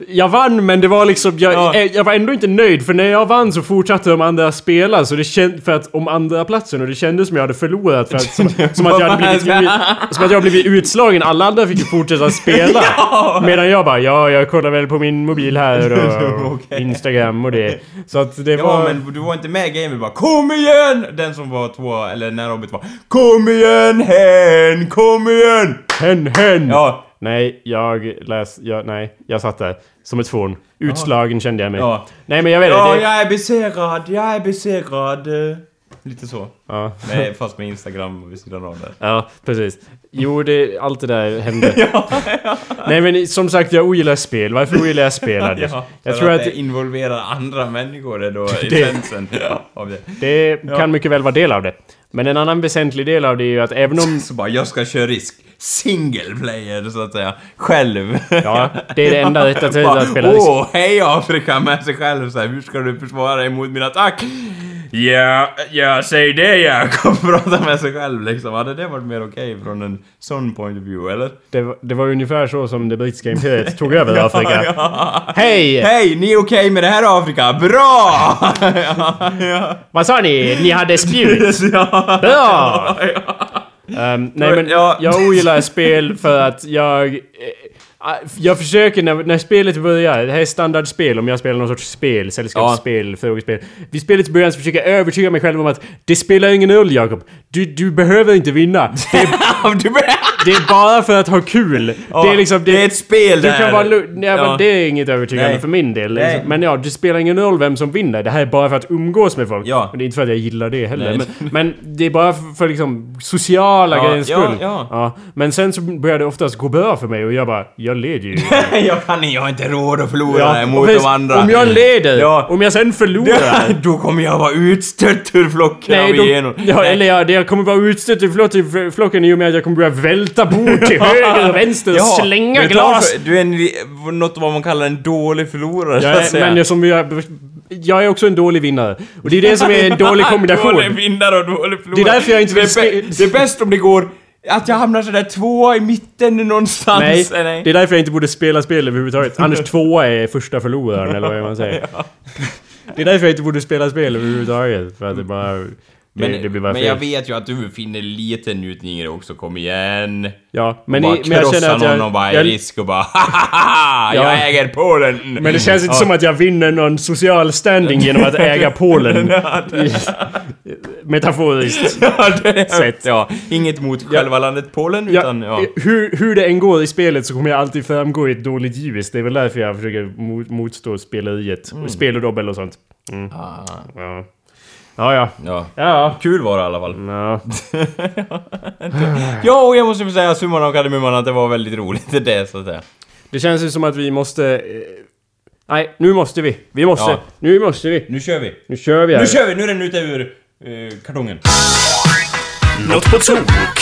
Jag vann men det var liksom... Jag, Ja. eh, jag var ändå inte nöjd för när jag vann så fortsatte de andra spela så det kändes... För att om andra platsen och det kändes som jag hade förlorat för att... Som, som att jag hade blivit, som att jag blivit utslagen. Alla andra fick ju fortsätta spela. Medan jag bara ja, jag kollar väl på min mobil här och Okej. Instagram och det. Så att det Ja, var... men du var inte med i gamet bara Kom igen! Den som var två, eller när Robert var Kom igen hen! Kom igen! Hen, hen! Ja. Nej, jag läs... Jag, nej, jag satt där. Som ett fån. Utslagen kände jag mig. Ja. Nej men jag vet inte. Ja, det- jag är besegrad, jag är besegrad. Lite så. Ja. Nej, fast med Instagram vid sidan av det. Ja, precis. Jo, det, allt det där hände. Nej men som sagt, jag ogillar spel. Varför ogillar jag spel? Anders? Ja, jag tror att det involverar andra människor är då essensen av det. det kan mycket väl vara del av det. Men en annan väsentlig del av det är ju att även om... Så bara, jag ska köra risk. Single player, så att säga. Själv. Ja, det är det enda rätta Bara, att spela. Åh, hej Afrika med sig själv så här, hur ska du försvara dig mot min attack? Ja, ja, säg det Jakob, prata med sig själv liksom. Hade det varit mer okej från en sån point of view, eller? Det, var- det var ungefär så som det brittiska imperiet tog över Afrika. Hej! Hej, ni är okej med det här Afrika? Bra! ja, ja. Vad sa ni? Ni hade spjut? ja. Bra! Ehm, nej men Ja. jag ogillar spel för att jag... eh, jag försöker när, när spelet börjar, det här är standardspel om jag spelar någon sorts spel, sällskapsspel, frågespel. Vid spelets början så försöker jag övertyga mig själv om att det spelar ingen roll Jakob. Du, du behöver inte vinna. Det du. Det är bara för att ha kul. det är liksom... det är ett spel Du det kan vara lugn. Ja, Ja. men det är inget övertygande Nej. för min del. Nej. Liksom. Men ja, det spelar ingen roll vem som vinner. Det här är bara för att umgås med folk. Ja. Och det är inte för att jag gillar det heller. Nej. Men, men det är bara för, för liksom sociala Ja, grejens ja, skull. ja. Men sen så börjar det oftast gå bra för mig och jag bara, jag leder ju. jag kan jag har inte råd att förlora Ja, mot de andra. Om jag leder, Ja. om jag sen förlorar. då kommer jag vara utstött ur flocken Nej, av då, ja, eller ja, det jag kommer vara utstött i flocken i och med att jag kommer börja välta bord till höger och vänster och slänga glas. varför? Du är en, något vad man kallar en dålig förlorare, så Jag att är, säga. men jag, som jag, jag är också en dålig vinnare. Och det är det som är en dålig kombination. dålig vinnare och dålig förlorare. Det är därför jag inte det, vill är bä- spe- det är bäst om det går... Att jag hamnar sådär tvåa i mitten någonstans. Nej, Nej. det är därför jag inte borde spela spel överhuvudtaget. Anders tvåa är första förloraren, eller vad man säger. Det är därför jag inte borde spela spel överhuvudtaget. För att det bara... Det, Men, det men jag vet ju att du finner lite njutning i det också, kom igen. Ja, Men bara i, men jag känner att någon jag... och bara jag risk och bara "Hahaha, Ja. Jag äger Polen! men det känns inte Ja. som att jag vinner någon social standing genom att äga Polen. Metaforiskt. Ja, det är Sätt. Ja, inget mot själva landet Polen, utan ja. hur, hur det än går i spelet så kommer jag alltid framgå i ett dåligt ljus. Det är väl därför jag försöker mot, motstå speleriet. Mm. Spel och dobbel och sånt. Mm. Ah, Ja. Ja, ja. ja. Ja. Kul var det i alla fall. ja. Ja, och jag måste säga summan av kardemumman att det var väldigt roligt det så att säga. Det känns ju som att vi måste... Eh, nej, nu måste vi. Vi måste. Ja. Nu måste vi. Nu kör vi! Nu kör vi här. Nu kör vi! Nu är den ute ur eh, kartongen. Något på tok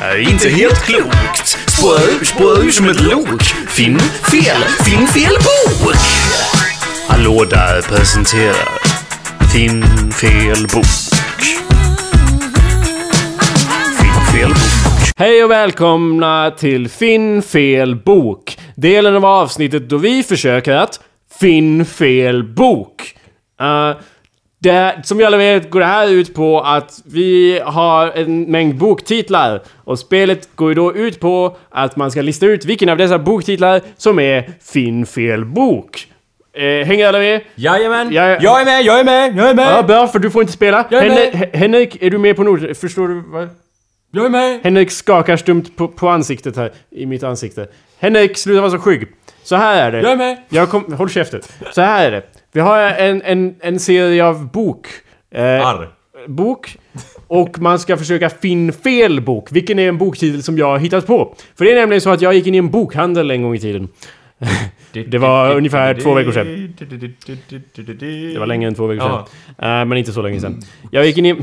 är inte helt klokt. Spårar ur, spårar ur som ett lok. Finn fel, finn fel bok. Hallå där presenterar Finn fel bok. Finn fel bok. Hej och välkomna till Finn fel bok. Delen av avsnittet då vi försöker att Finn fel bok. Uh, det, som vi alla vet går det här ut på att vi har en mängd boktitlar. Och spelet går ju då ut på att man ska lista ut vilken av dessa boktitlar som är Finn fel bok. Eh, hänger alla med? Jajamän! Ja, ja. Jag är med, jag är med, jag är med! Ja, bra, för du får inte spela. Jag är med. Henrik, Henrik, är du med på noter? Förstår du? Vad? Jag är med! Henrik skakar stumt på, på ansiktet här, i mitt ansikte. Henrik, sluta vara så skygg. Så här är det. Jag är med! Jag kom, håll käften. Så här är det. Vi har en, en, en serie av bok. Eh, Arr. bok. Och man ska försöka finna fel bok. Vilken är en boktitel som jag har hittat på? För det är nämligen så att jag gick in i en bokhandel en gång i tiden. Det var ungefär två veckor sedan. Det var längre än två veckor sedan. Eh, men inte så länge sedan. Jag gick in i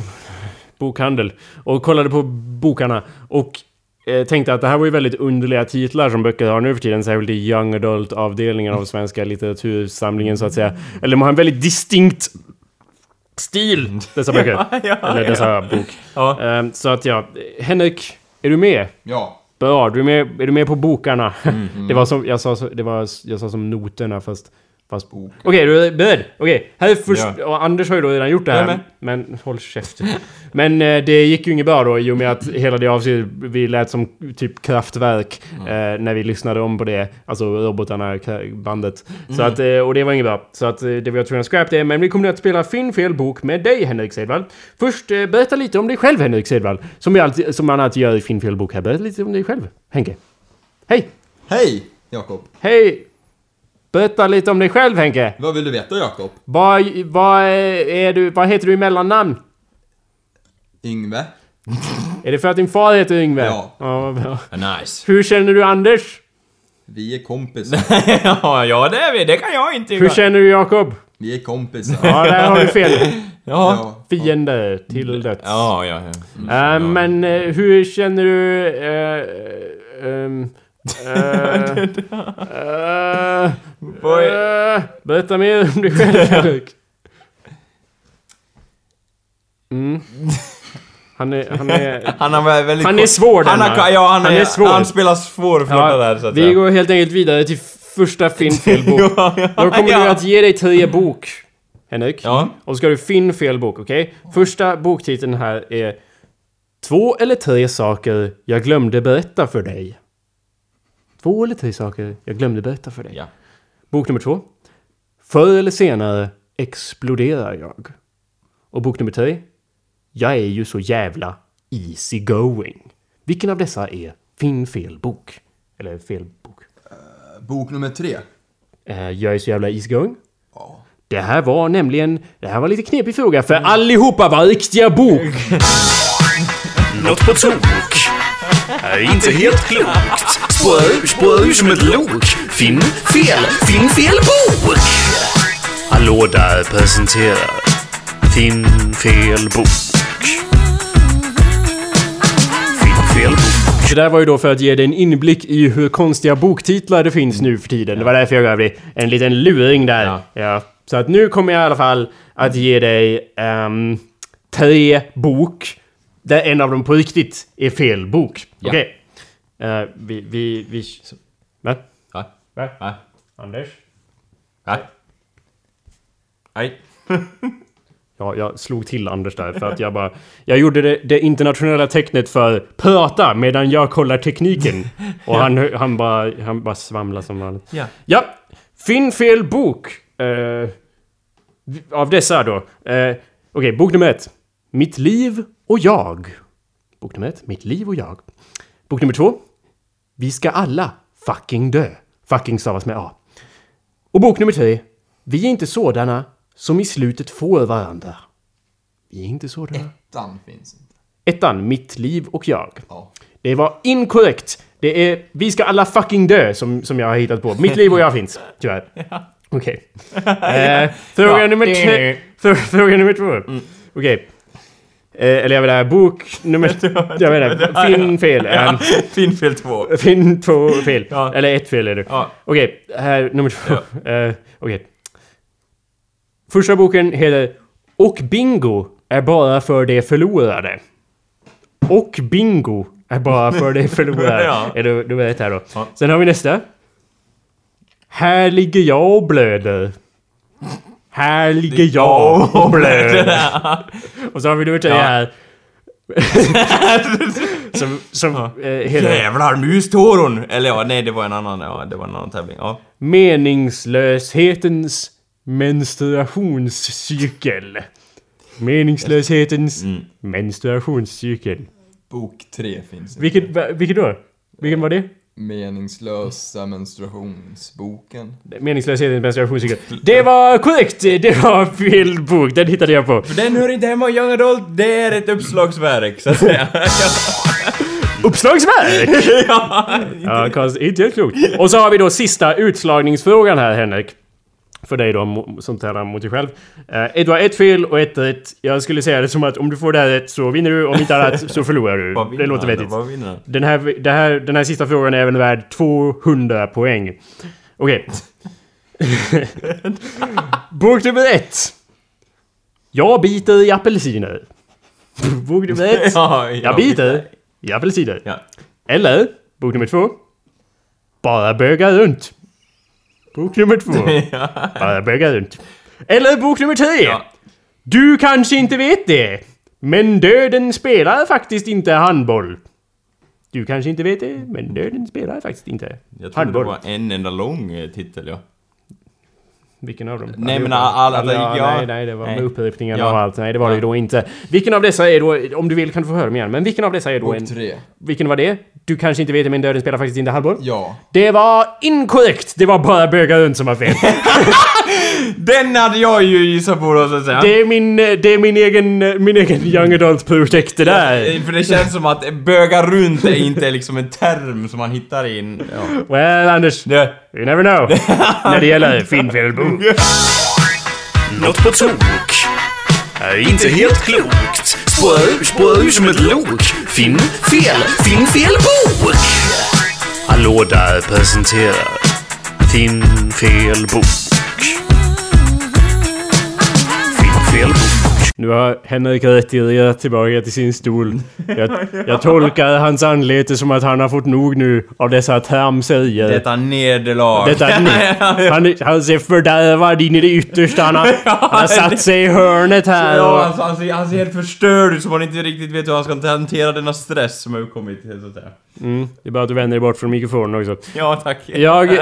bokhandel och kollade på bokarna och eh, tänkte att det här var ju väldigt underliga titlar som böcker har nu för tiden, särskilt i young adult-avdelningen av svenska litteratursamlingen så att säga. Eller de har en väldigt distinkt stil, dessa böcker. Eller dessa bok. Ja. Eh, så att ja, Henrik, är du med? Ja. Bra, du är med, är du med på bokarna? Mm, det var som, jag sa, det var, jag sa som noterna fast... fast Okej, du är beredd? Okej, här är först, Ja. Anders har ju då redan gjort det här. med. Men håll käften. Men eh, det gick ju inget bra då i och med att hela det avsnittet vi lät som typ kraftverk Mm. eh, när vi lyssnade om på det. Alltså robotarna, bandet. Så Mm. att, eh, och det var inget bra. Så att eh, det var jag tvungen att scrap det. Men vi kommer nu att spela Finn fel bok med dig Henrik Sedvall. Först, eh, berätta lite om dig själv Henrik Sedvall. Som, vi alltid, som man alltid gör i Finn fel bok här. Berätta lite om dig själv. Henke. Hej! Hej, Jakob. Hej! Berätta lite om dig själv Henke. Vad vill du veta, Jakob? Vad, vad, är du, vad heter du i mellannamn? Yngve? Är det för att din far heter Yngve? Ja. ja bra. Nice. Hur känner du Anders? Vi är kompisar. ja, ja, det är vi. Det kan jag inte Hur känner du Jakob? Vi är kompisar. Ja, där har du fel. Ja. Ja. Fiende till döds. Ja, ja, ja. Eh, Men eh, hur känner du... Uh, um, Vad är- berätta mer om dig själv Henrik. Mm. Han är... Han är... Han har väldigt... Han är svår han har, Ja, han, Han är, är svår. Han spelar svår flotta där, så att vi säga. går helt enkelt vidare till första Finn fel bok. Ja, ja, Då kommer ja. du att ge dig tre bok, Henrik. Ja. Och så ska du finna fel bok, okej? Första boktiteln här är Två eller tre saker jag glömde berätta för dig. Två eller tre saker jag glömde berätta för dig. Ja. Bok nummer två. Förr eller senare exploderar jag. Och bok nummer tre. Jag är ju så jävla easy going. Vilken av dessa är fin fel bok? Eller fel bok? Bok nummer tre. Eh, jag är så jävla easy going. Ja. Det här var nämligen... Det här var lite knepig fråga för allihopa var riktiga bok. Något på tok är inte helt klokt. Spårar ur, spårar ur som ett lok. Finn fel, finn fel bok. Hallå där presenterar Finn fel bok. Finn fel bok. Det där var ju då för att ge dig en inblick i hur konstiga boktitlar det finns nu för tiden. Det var därför jag gav dig en liten luring där. Ja. Ja. Så att nu kommer jag i alla fall att ge dig ehm, tre bok. Där en av dem på riktigt är fel bok. Ja. Okej. Eh, vi, vi, vi... Va? Nej. Va? Nej. Anders? Nej. Nej. Ja, jag slog till Anders där för att jag bara... Jag gjorde det, det internationella tecknet för prata medan jag kollar tekniken. Och han, han bara... Han bara svamlar som vanligt. Ja. Ja! Finn fel bok. Eh, av dessa då. Eh, Okej, bok nummer ett. Mitt liv och jag. Bok nummer ett. Mitt liv och jag. Bok nummer två. Vi ska alla fucking dö. Fucking stavas med A. Och bok nummer tre. Vi är inte sådana som i slutet får varandra. Vi är inte sådana. Ettan finns inte. Ettan, mitt liv och jag. Ja. Det var inkorrekt. Det är vi ska alla fucking dö som, som jag har hittat på. Mitt liv och jag finns, tyvärr. Okej. Eh, fråga Ja. nummer tre. Frå, fråga nummer två. Okej. Eh, eller jag vill ha bok nummer... jag menar, finn fel. Ja. Finn fel två. Finn två fel. Ja. Eller ett fel är det. Ja. Okej, här nummer två. Eh, Okej. Första boken heter Och bingo är bara för det förlorade. Och bingo är bara för det förlorade. Ja. Är du, du vet här då. Ja. Sen har vi nästa. Här ligger jag och blöder. Här ligger jag och blöder. Och så har vi tre Ja. här. som som eh, heter... Jävlar, mustoron! Eller ja, nej det var en annan, ja, det var en annan tävling. Ja. Meningslöshetens menstruationscykel. Meningslöshetens Mm. menstruationscykel. Bok tre finns. Vilket, vilket då? Vilken var det? Meningslösa menstruationsboken. Meningslöshetens menstruationscykel. Det var korrekt! Det var fel bok, den hittade jag på. Den hör inte hemma i Young Adult, det är ett uppslagsverk så att säga. Uppslagsverk! ja. Ja, konst, inte helt klokt. Och så har vi då sista utslagningsfrågan här Henrik. För dig då, mo- som tävlar mot dig själv. Eh, har ett fel och ett rätt. Jag skulle säga det som att om du får det här rätt så vinner du, om inte annat så förlorar du. Det låter vettigt. Den här, det här, den här sista frågan är även värd 200 poäng. Okej. Bok nummer ett. Jag biter i apelsiner. Bok nummer ett. Ja, Jag biter i apelsiner. Ja. Eller, bok nummer två. Bara böga runt. Bok nummer två. Bara böga runt. Eller bok nummer tre. Ja. Du kanske inte vet det. Men döden spelar faktiskt inte handboll. Du kanske inte vet det, men döden spelar faktiskt inte Jag trodde det handboll. var en enda lång eh, titel, ja. Vilken av dem? Nej, men alla- alla- ja, ja. Nej, nej, det var Nej. med upprepningarna Ja. och allt. Nej, det var det Ja. ju då inte. Vilken av dessa är då, om du vill kan du få höra dem igen, men vilken av dessa är då Bok en... tre. Vilken var det? Du kanske inte vet det, men döden spelar faktiskt inte handboll? Ja. Det var inkorrekt! Det var bara bögar runt som var fel. Den hade jag ju gissat på då så att säga. Det är min, eh, det är min egen, eh, min egen young adult-projekt det där. För det känns som att böga runt är inte liksom en term som man hittar i en... Ja. Well, Anders, Det, you never know. När det gäller filmfilmbok. Något på tok inte helt klokt. Spårar ur som ett lok. Finn fel, finn fel bok. Hallå där presenterar Finn fel bok. Nu har Henrik retirerat tillbaka till sin stol. Jag, jag tolkar hans anlete som att han har fått nog nu av dessa tramserier. Detta nederlag. Detta, han, han ser fördärvad in i det yttersta. Han har, han har satt sig i hörnet här. Ja, Och, han, han, ser, han ser helt förstörd ut som han inte riktigt vet hur han ska hantera denna stress som har uppkommit. Mm, det är bara att du vänder dig bort från mikrofonen också. Ja, tack. Jag,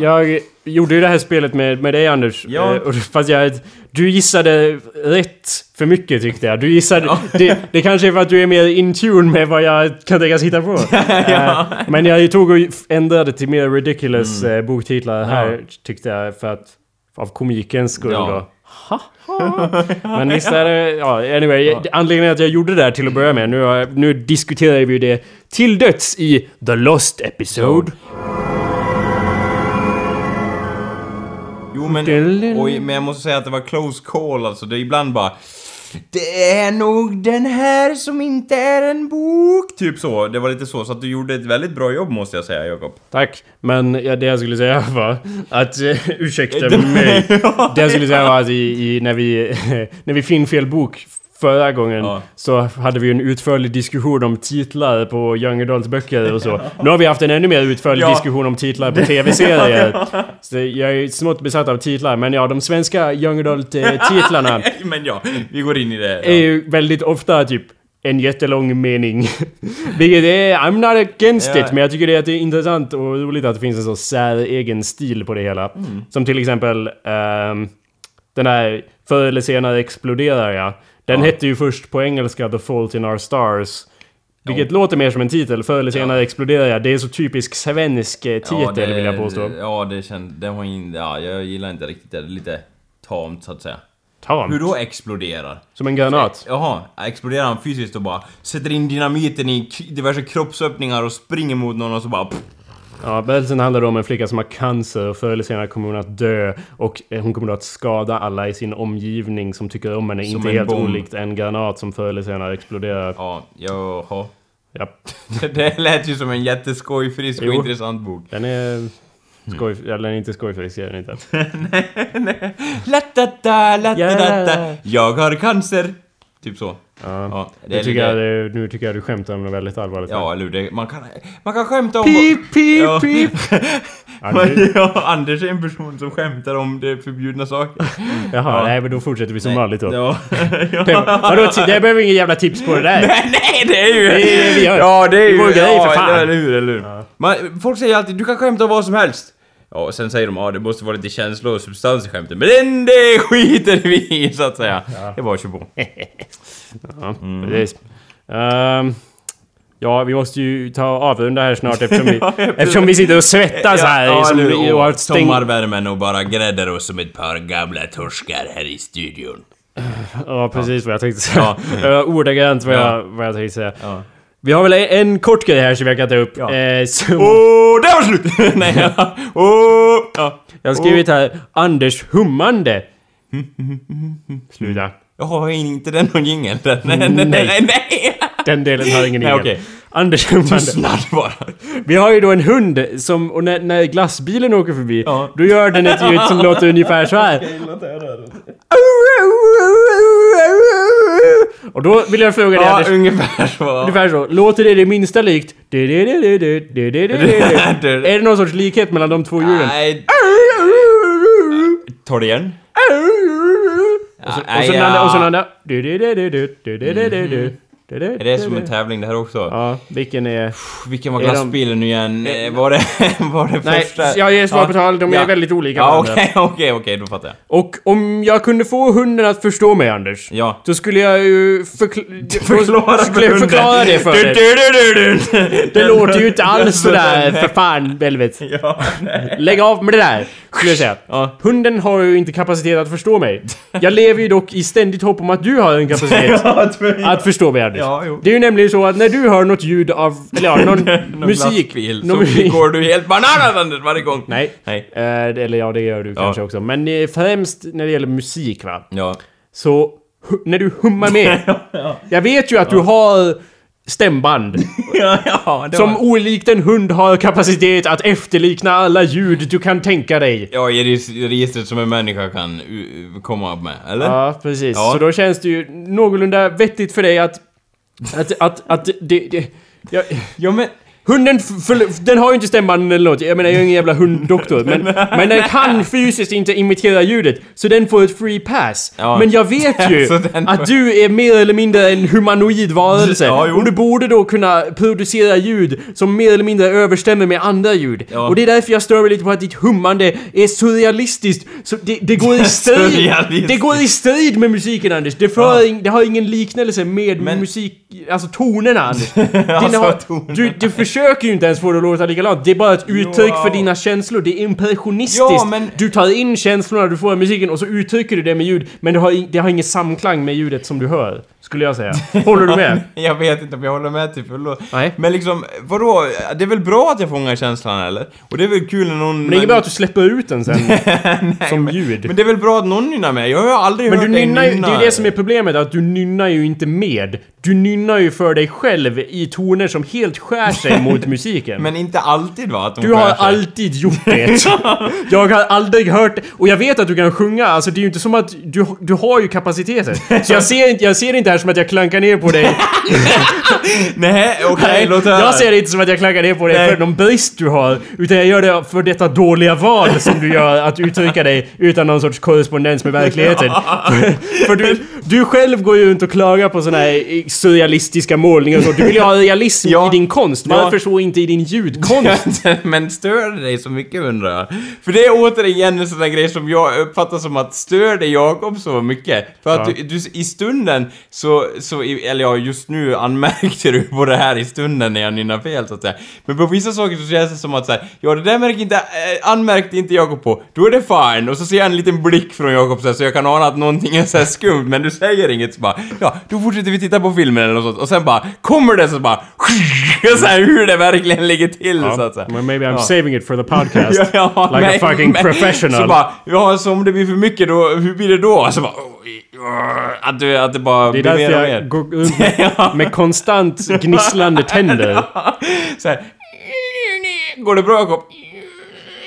jag gjorde ju det här spelet med, med dig Anders. Ja. Eh, fast jag... Du gissade rätt för mycket tyckte jag. Du gissade... Det, det kanske är för att du är mer in tune med vad jag kan tänkas hitta på. Eh, Men jag tog och ändrade till mer ridiculous Mm. eh, boktitlar här tyckte jag för att... Av komikens skull Ja. då. Men visst är det... Ja, anyway. Anledningen att jag gjorde det där till att börja med. Nu, nu diskuterar vi ju det till döds i The Lost Episode. Jo men, oj, men jag måste säga att det var close call alltså. Det är ibland bara... Det är nog den här som inte är en bok. Typ så. Det var lite så. Så att du gjorde ett väldigt bra jobb måste jag säga, Jakob. Tack, men ja, det jag skulle säga var att... eh, ursäkta mig. Det jag skulle säga var att i, i, när vi... när vi fann fel bok förra gången Ja. så hade vi en utförlig diskussion om titlar på young adult böcker och så. Nu har vi haft en ännu mer utförlig Ja. diskussion om titlar på tv-serier. Så jag är smått besatt av titlar, men ja, de svenska young adult-titlarna men ja, vi går in i det. är ju väldigt ofta typ en jättelång mening. Vilket är... I'm not against Ja. it, men jag tycker det är, det är intressant och roligt att det finns en så säregen stil på det hela. Mm. Som till exempel... ehm, den här Förr eller senare exploderar jag. Den Ja. hette ju först på engelska The Fault in Our Stars. Vilket låter mer som en titel. Förr eller senare exploderar jag. Det är så typisk svensk eh, titel vill jag påstå. Ja, det känns... Det var in, ja, jag gillar inte riktigt det. Det är lite tamt så att säga. Tam. Hur då exploderar? Som en granat. Jaha, exploderar han fysiskt och bara sätter in dynamiten i diverse kroppsöppningar och springer mot någon och så bara... Pff, Ja, berättelsen handlar om en flicka som har cancer och förr eller senare kommer hon att dö. Och eh, hon kommer då att skada alla i sin omgivning som tycker om henne. Som inte helt bomb. olikt en granat som förr eller senare exploderar. ja, jaha. Ja. Det, lät ju som en jätteskojfrisk och intressant bok. Den är... Skoj... Eller den är inte skojfrisk, är den inte. Latata, latata, Ja. jag har cancer. Typ så. Ja. Ja, det tycker lite- jag, nu tycker jag du skämtar om något väldigt allvarligt. Ja, eller hur? Det, man, kan, man kan skämta om... Pip, pip, Ja. pip! Det, ja, Anders är en person som skämtar om det förbjudna saker. jaha, Ja. nej men då fortsätter vi som vanligt då. Ja. Vadå, det behöver ingen jävla tips på det där. Nej, det är ju... Det är det vi gör. Ja, det är Det är ju... vår grej, för fan. Eller hur, eller hur. Man, folk säger alltid du kan skämta om vad som helst. Ja, och sen säger de ja, det måste vara lite känsla och substans i skämtet. Men den, det skiter vi i, så att säga. Det är bara att på. Ja, precis. Ehm, ja, vi måste ju ta avrunda här snart eftersom vi, eftersom vi sitter och svettas här. ja, som, hur? och har Och sommarvärmen och bara gräddar oss som ett par gamla torskar här i studion. Ja, precis vad jag tänkte säga. Ja. Ordagrant vad, Ja. jag, vad jag tänkte säga. Vi har väl en, kort grej här som jag kan ta upp. Ja. Eh, som, Åh, där var slut! Nej, ja. Åh, ja. jag har skrivit här Anders hummande. Sluta. Jag har inte den någon jingel? Nej, nej, nej, nej! Den delen har ingen Nej, ingen. okej. Anders hummande. Tystnad bara. Vi har ju då en hund som, och när, när glassbilen åker förbi, Ja. då gör den ett ljud som låter ungefär så här. Och då vill jag fråga dig Ja, Anders, ungefär så. ungefär så. Låter det det minsta likt? Är det någon sorts likhet mellan de två ljuden? Nej. Ta det igen. Och så, den ja. andra, den andra. Är det som en tävling det här också? Ja, vilken är... Vilken var glassbilen nu igen? Eh, Var det, var det Nej, första? jag ger svar på tal. De är väldigt olika Ja, okej, okej, okej, då fattar jag. Och om jag kunde få hunden att förstå mig, Anders. Ja. Då skulle jag ju förkl- Förklara skulle jag hunden. förklara det för dig. Det låter ju inte alls sådär, för fan, helvete. Lägg av med det där, skulle jag säga. Hunden har ju inte kapacitet att förstå mig. Jag lever ju dock i ständigt hopp om att du har en kapacitet att förstå mig, Anders. Ja, jo. Det är ju nämligen så att när du hör något ljud av, eller ja, någon, Någon musik... glassbil, någon så musik- går du helt bananas varje gång. Nej. Nej. Eh, eller ja, det gör du kanske också. Men eh, främst när det gäller musik, va? Ja. Så när du hummar med. Jag vet ju att du har stämband. ja, ja, Som var... olikt en hund har kapacitet att efterlikna alla ljud du kan tänka dig. Ja, i registret som en människa kan komma upp med, eller? Ja, precis. Ja. Så då känns det ju någorlunda vettigt för dig att... Att, att, att det... det ja, jag men hunden, den har ju inte stämbanden eller något. Jag menar, jag är ingen jävla hunddoktor. Men, men den kan fysiskt inte imitera ljudet. Så den får ett free pass. Ja. Men jag vet ju att du är mer eller mindre en humanoid varelse. Ja, och du borde då kunna producera ljud som mer eller mindre överstämmer med andra ljud. Ja. Och det är därför jag stör mig lite på att ditt hummande är surrealistiskt. Så det, det går i strid... Det går i strid med musiken Anders. Det, för, ing- det har ingen liknelse med Men- musik... Alltså tonerna Anders. Alltså, har, tonerna. du, du försöker ju inte ens få det att låta likadant. Det är bara ett uttryck Ja. för dina känslor. Det är impressionistiskt. Ja, men- Du tar in känslorna du får av musiken och så uttrycker du det med ljud. Men det har, det har ingen samklang med ljudet som du hör. Skulle jag säga. Håller du med? Jag vet inte om jag håller med till fullo. Nej. Men liksom, vadå? Det är väl bra att jag fångar känslan eller? Och det är väl kul när någon... Men det är inget bra att du släpper ut den sen. som ljud. Men det är väl bra att någon nynnar med? Jag har ju aldrig Men hört du dig nynnar ju, det nynna. är ju det som är problemet, att du nynnar ju inte med. Du nynnar ju för dig själv i toner som helt skär sig mot musiken. Men inte alltid va? Att de Du har sig. alltid gjort det. Jag har aldrig hört Och jag vet att du kan sjunga, alltså det är ju inte som att du, du har ju kapaciteten. Så jag ser, inte, jag ser det inte här som att jag klankar ner på dig. Nej, okej, Nej, låt höra. jag ser det inte som att jag klankar ner på dig Nej. för någon brist du har. Utan jag gör det för detta dåliga val som du gör att uttrycka dig utan någon sorts korrespondens med verkligheten. för för du, du själv går ju runt och klagar på såna här surrealistiska målningar och så. Du vill ju ha realism Ja. i din konst. Ja. Varför så inte i din ljudkonst? Men stör det dig så mycket undrar jag? För det är återigen en sån där grej som jag uppfattar som att stör det Jakob så mycket? För att Ja. du, du, i stunden så, så, eller ja, just nu anmärkte du på det här i stunden när jag nynnar fel så att säga. Men på vissa saker så känns det som att så här, ja det där märker inte, äh, anmärkte inte Jakob på, då är det fine. Och så ser jag en liten blick från Jakob så, här, så jag kan ana att någonting är så här skumt, men du säger inget så bara, ja, då fortsätter vi titta på filmen eller något sånt. Och sen bara, kommer det så bara, så här, hur det verkligen ligger till så att säga. Well, maybe I'm Ja. saving it for the podcast. Ja, ja, like men- a fucking men- professional. Så bara, ja, så om det blir för mycket då, hur blir det då? Så bara, oj, att, du, att det bara det är blir mer och mer. går runt med, med konstant gnisslande tänder. går det bra Jakob?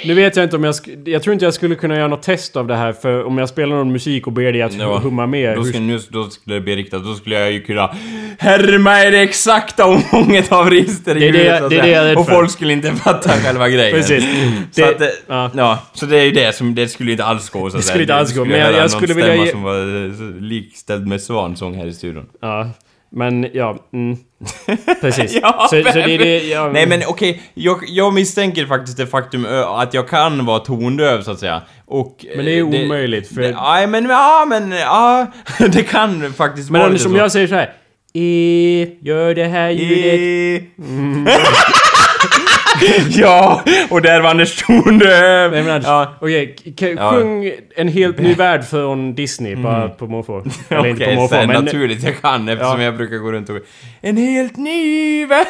Nu vet jag inte om jag... Jag tror inte jag skulle kunna göra något test av det här för om jag spelar någon musik och ber dig att Ja, humma med. Då skulle, nu, då skulle det bli riktat, då skulle jag ju kunna härma det exakta omfånget av register i Det är det- så att det är det jag är Och för. folk skulle inte fatta själva grejen. Precis. Så Det- att det, ja. ja. så det är ju det som, det skulle inte alls gå så att Det skulle inte alls gå, men jag- jag skulle vilja ge- som var eh, så likställd med svansång här i studion. Ja, men ja... Mm. Precis. Ja, så, så det det... Ja, Nej men okej, jag, jag misstänker faktiskt det faktum att jag kan vara tondöv så att säga. Och... Men det är eh, omöjligt, för- det- Nej men, ja men, ja. Det kan faktiskt Men vara lite som så. jag säger så här. E, gör det här ljudet. Eh. ja, och där var Anders tondöv! Nej men Anders, Ja. okej, k- Ja. sjung en helt ny värld från Disney bara på måfå. Eller inte på Okej, måfå, men... naturligt jag kan eftersom Ja. jag brukar gå runt och... En helt ny värld!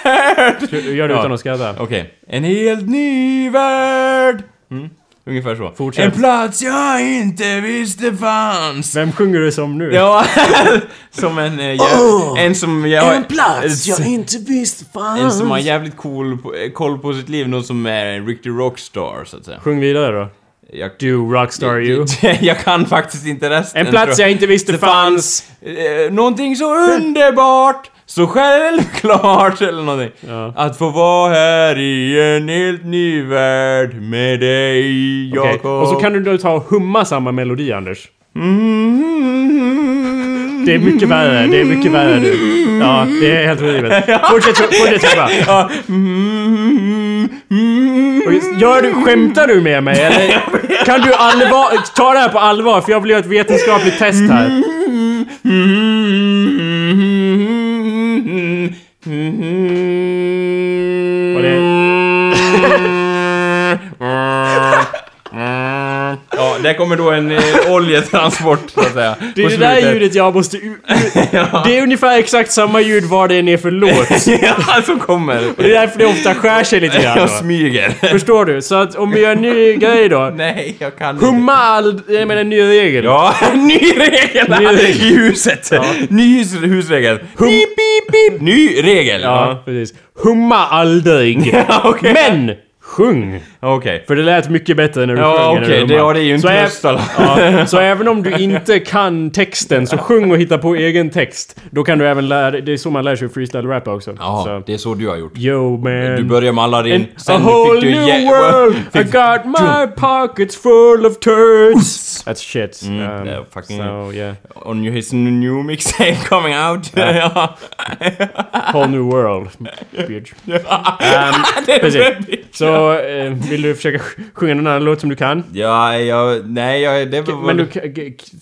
Gör det Ja. utan att skratta. Okej. En helt ny värld! Mm. Ungefär så. Fortsätt. En plats jag inte visste fanns. Vem sjunger du som nu? Ja, som en... eh, jä- en som... Jag, En plats jag inte visste fanns. En som har jävligt cool, på- eh, koll på sitt liv, någon som är en riktig rockstar så att säga. Sjung vidare då. Jag, Du rockstar you. jag kan faktiskt inte resten. En plats jag inte visste fanns. fanns eh, någonting så underbart, så självklart eller någonting. Ja. Att få vara här i en helt ny värld med dig, Jakob. Och så kan du då ta och humma samma melodi Anders. Mm. Det är mycket värre, det är mycket värre nu. Ja, det är helt horribelt. Fortsätt, fortsätt. Ja. Mm. Okej, Gör du, skämtar du med mig eller? Kan du allvar, ta det här på allvar för jag vill göra ett vetenskapligt test här. Det... Ja, där kommer då en eh, oljetransport så att säga. Det är det där ljudet jag måste... u- Det är ungefär exakt samma ljud var det än är för låt. ja, som kommer. Och det är därför det ofta skär sig lite grann. Jag då. smyger. Förstår du? Så att om vi gör en ny grej då. Nej, jag kan inte. Humma all... Jag menar en ny regel. Ja, ny regel Ny regel. i huset. Ny hus, husregel. Hum, Pip. pip. Ny regel! Ja, precis. Humma aldrig. Men! Sjung! Okej. För det lät mycket bättre när du Ja, sjöng okej, du det- ja, det är ju en Så tröst, alla. ja, Så även om du inte kan texten, så sjung och hitta på egen text. Då kan du även lära dig... Det är så man lär sig freestyle rappa också. Ja, Så. det är så du har gjort. Yo man. Du börjar med Aladdin, In a sen whole fick du... new world, I got my pockets full of turds. That's shit. Um, yeah, fucking- So yeah, On his new mixtape coming out. ja. whole new world, bitch. Um, precis. Så eh, vill du försöka sj- sjunga någon annan låt som du kan? ja, ja, nej, jag... Det var... Men du,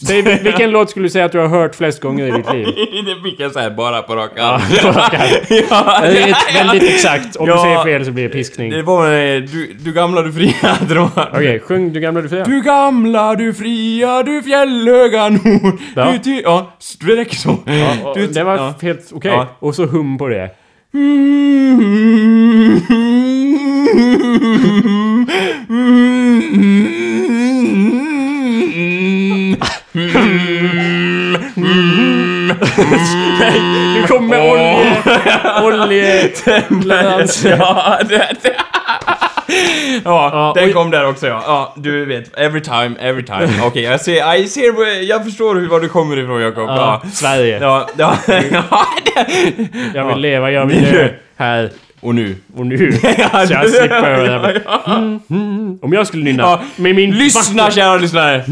säg vilken låt skulle du säga att du har hört flest gånger i ditt liv? det fick jag säga bara på rak Ja, arm. ja, det är väldigt exakt. Om du Ja. säger fel så blir det piskning. Det var eh, du, du gamla, du fria. Okej, sjung Du gamla du fria. Du gamla, du fria, du fjällhöga nord. Ja. Du ty... Ja, det räcker så. Och du, det var ja. helt okej. Ja. Och så hum på det. Nej, du kom med olje... Oljeglans. ja, det, det. Ja, Ja, den kom där också ja. Ja, du vet. Every time, every time. Okej, jag ser, jag ser, jag förstår hur, var du kommer ifrån Jakob. Ja, Ja. Sverige. Ja, ja, ja. Jag vill leva, jag vill dö. Här Och nu. och nu. Så jag slipper höra det. Mm, mm. Om jag skulle nynna Ja, med min... Lyssna kära lyssnare!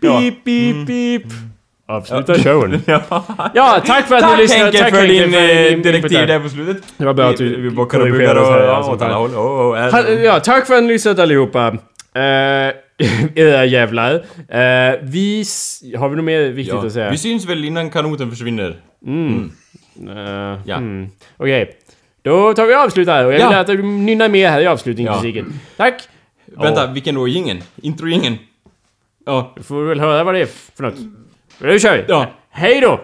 Beep, beep, beep. Avsluta showen. Ja. Tack för att Tack ni lyssnade. Henke Tack för din eh, din direktiv input där på slutet. Det var bra att Vi, du vi bockar och korrigerade oss och här, ja, alltså. åt alla håll. Oh, oh, Ha- Ja, tack för att ni lyssnat allihopa. Uh, era jävlar. Eh, vi... s- Har vi något mer viktigt Ja. att säga? Vi syns väl innan kanoten försvinner. Eh, Ja. mm. Okej. Då tar vi och avslutar. Och jag vill Ja. att du nynnar med här i avslutningsmusiken. Tack! Vänta, vilken då? Ingen? Intro-ingen? Ja. Du får väl höra vad det är för något. Nu kör vi! Ja. Hej då!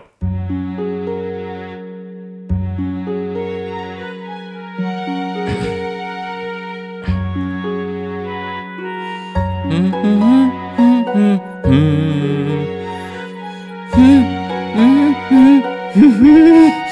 Va,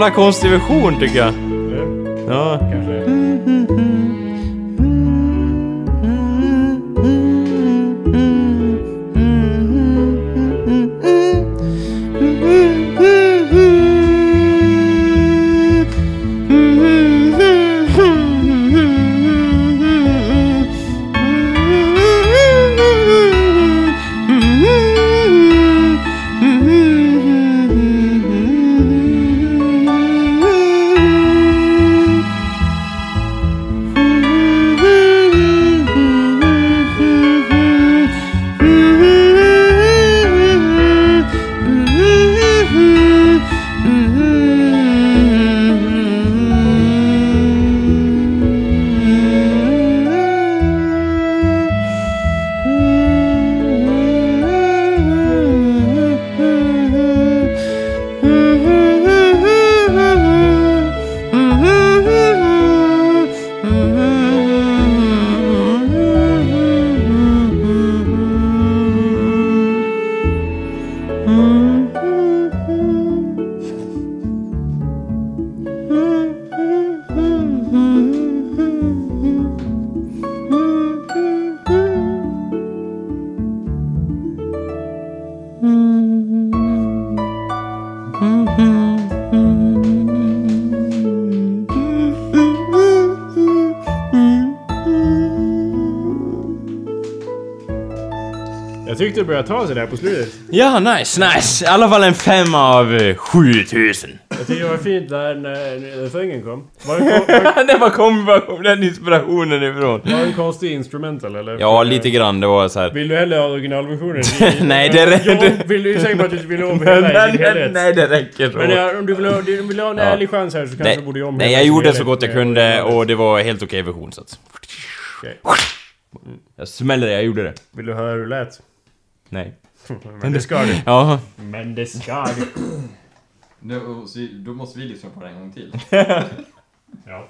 jävla konstig version tycker jag. Jag tyckte det började ta sig där på slutet. Ja, nice, nice. I alla fall en femma av eh, 7000. Jag tyckte det var fint när, när, när thingen kom. Var det, var, det var kom, var kom den inspirationen ifrån? var det en konstig instrumental eller? Ja, lite grann. Det var så här. Vill du hellre ha originalversionen? Nej, det räcker- Vill du på att du vill ha om hela nej, i nej, nej, det räcker så. Men ja, om du vill ha, du vill ha en Ja. ärlig chans här så kanske nej, du borde om nej, jag gjorde så gott jag kunde och det var helt okej version så att... Okej. Jag smällde det, jag gjorde det. Vill du höra hur det lät? Nej. Men det ska du. Ja. Men det ska du. Nu, då måste vi lyssna på det en gång till. Ja.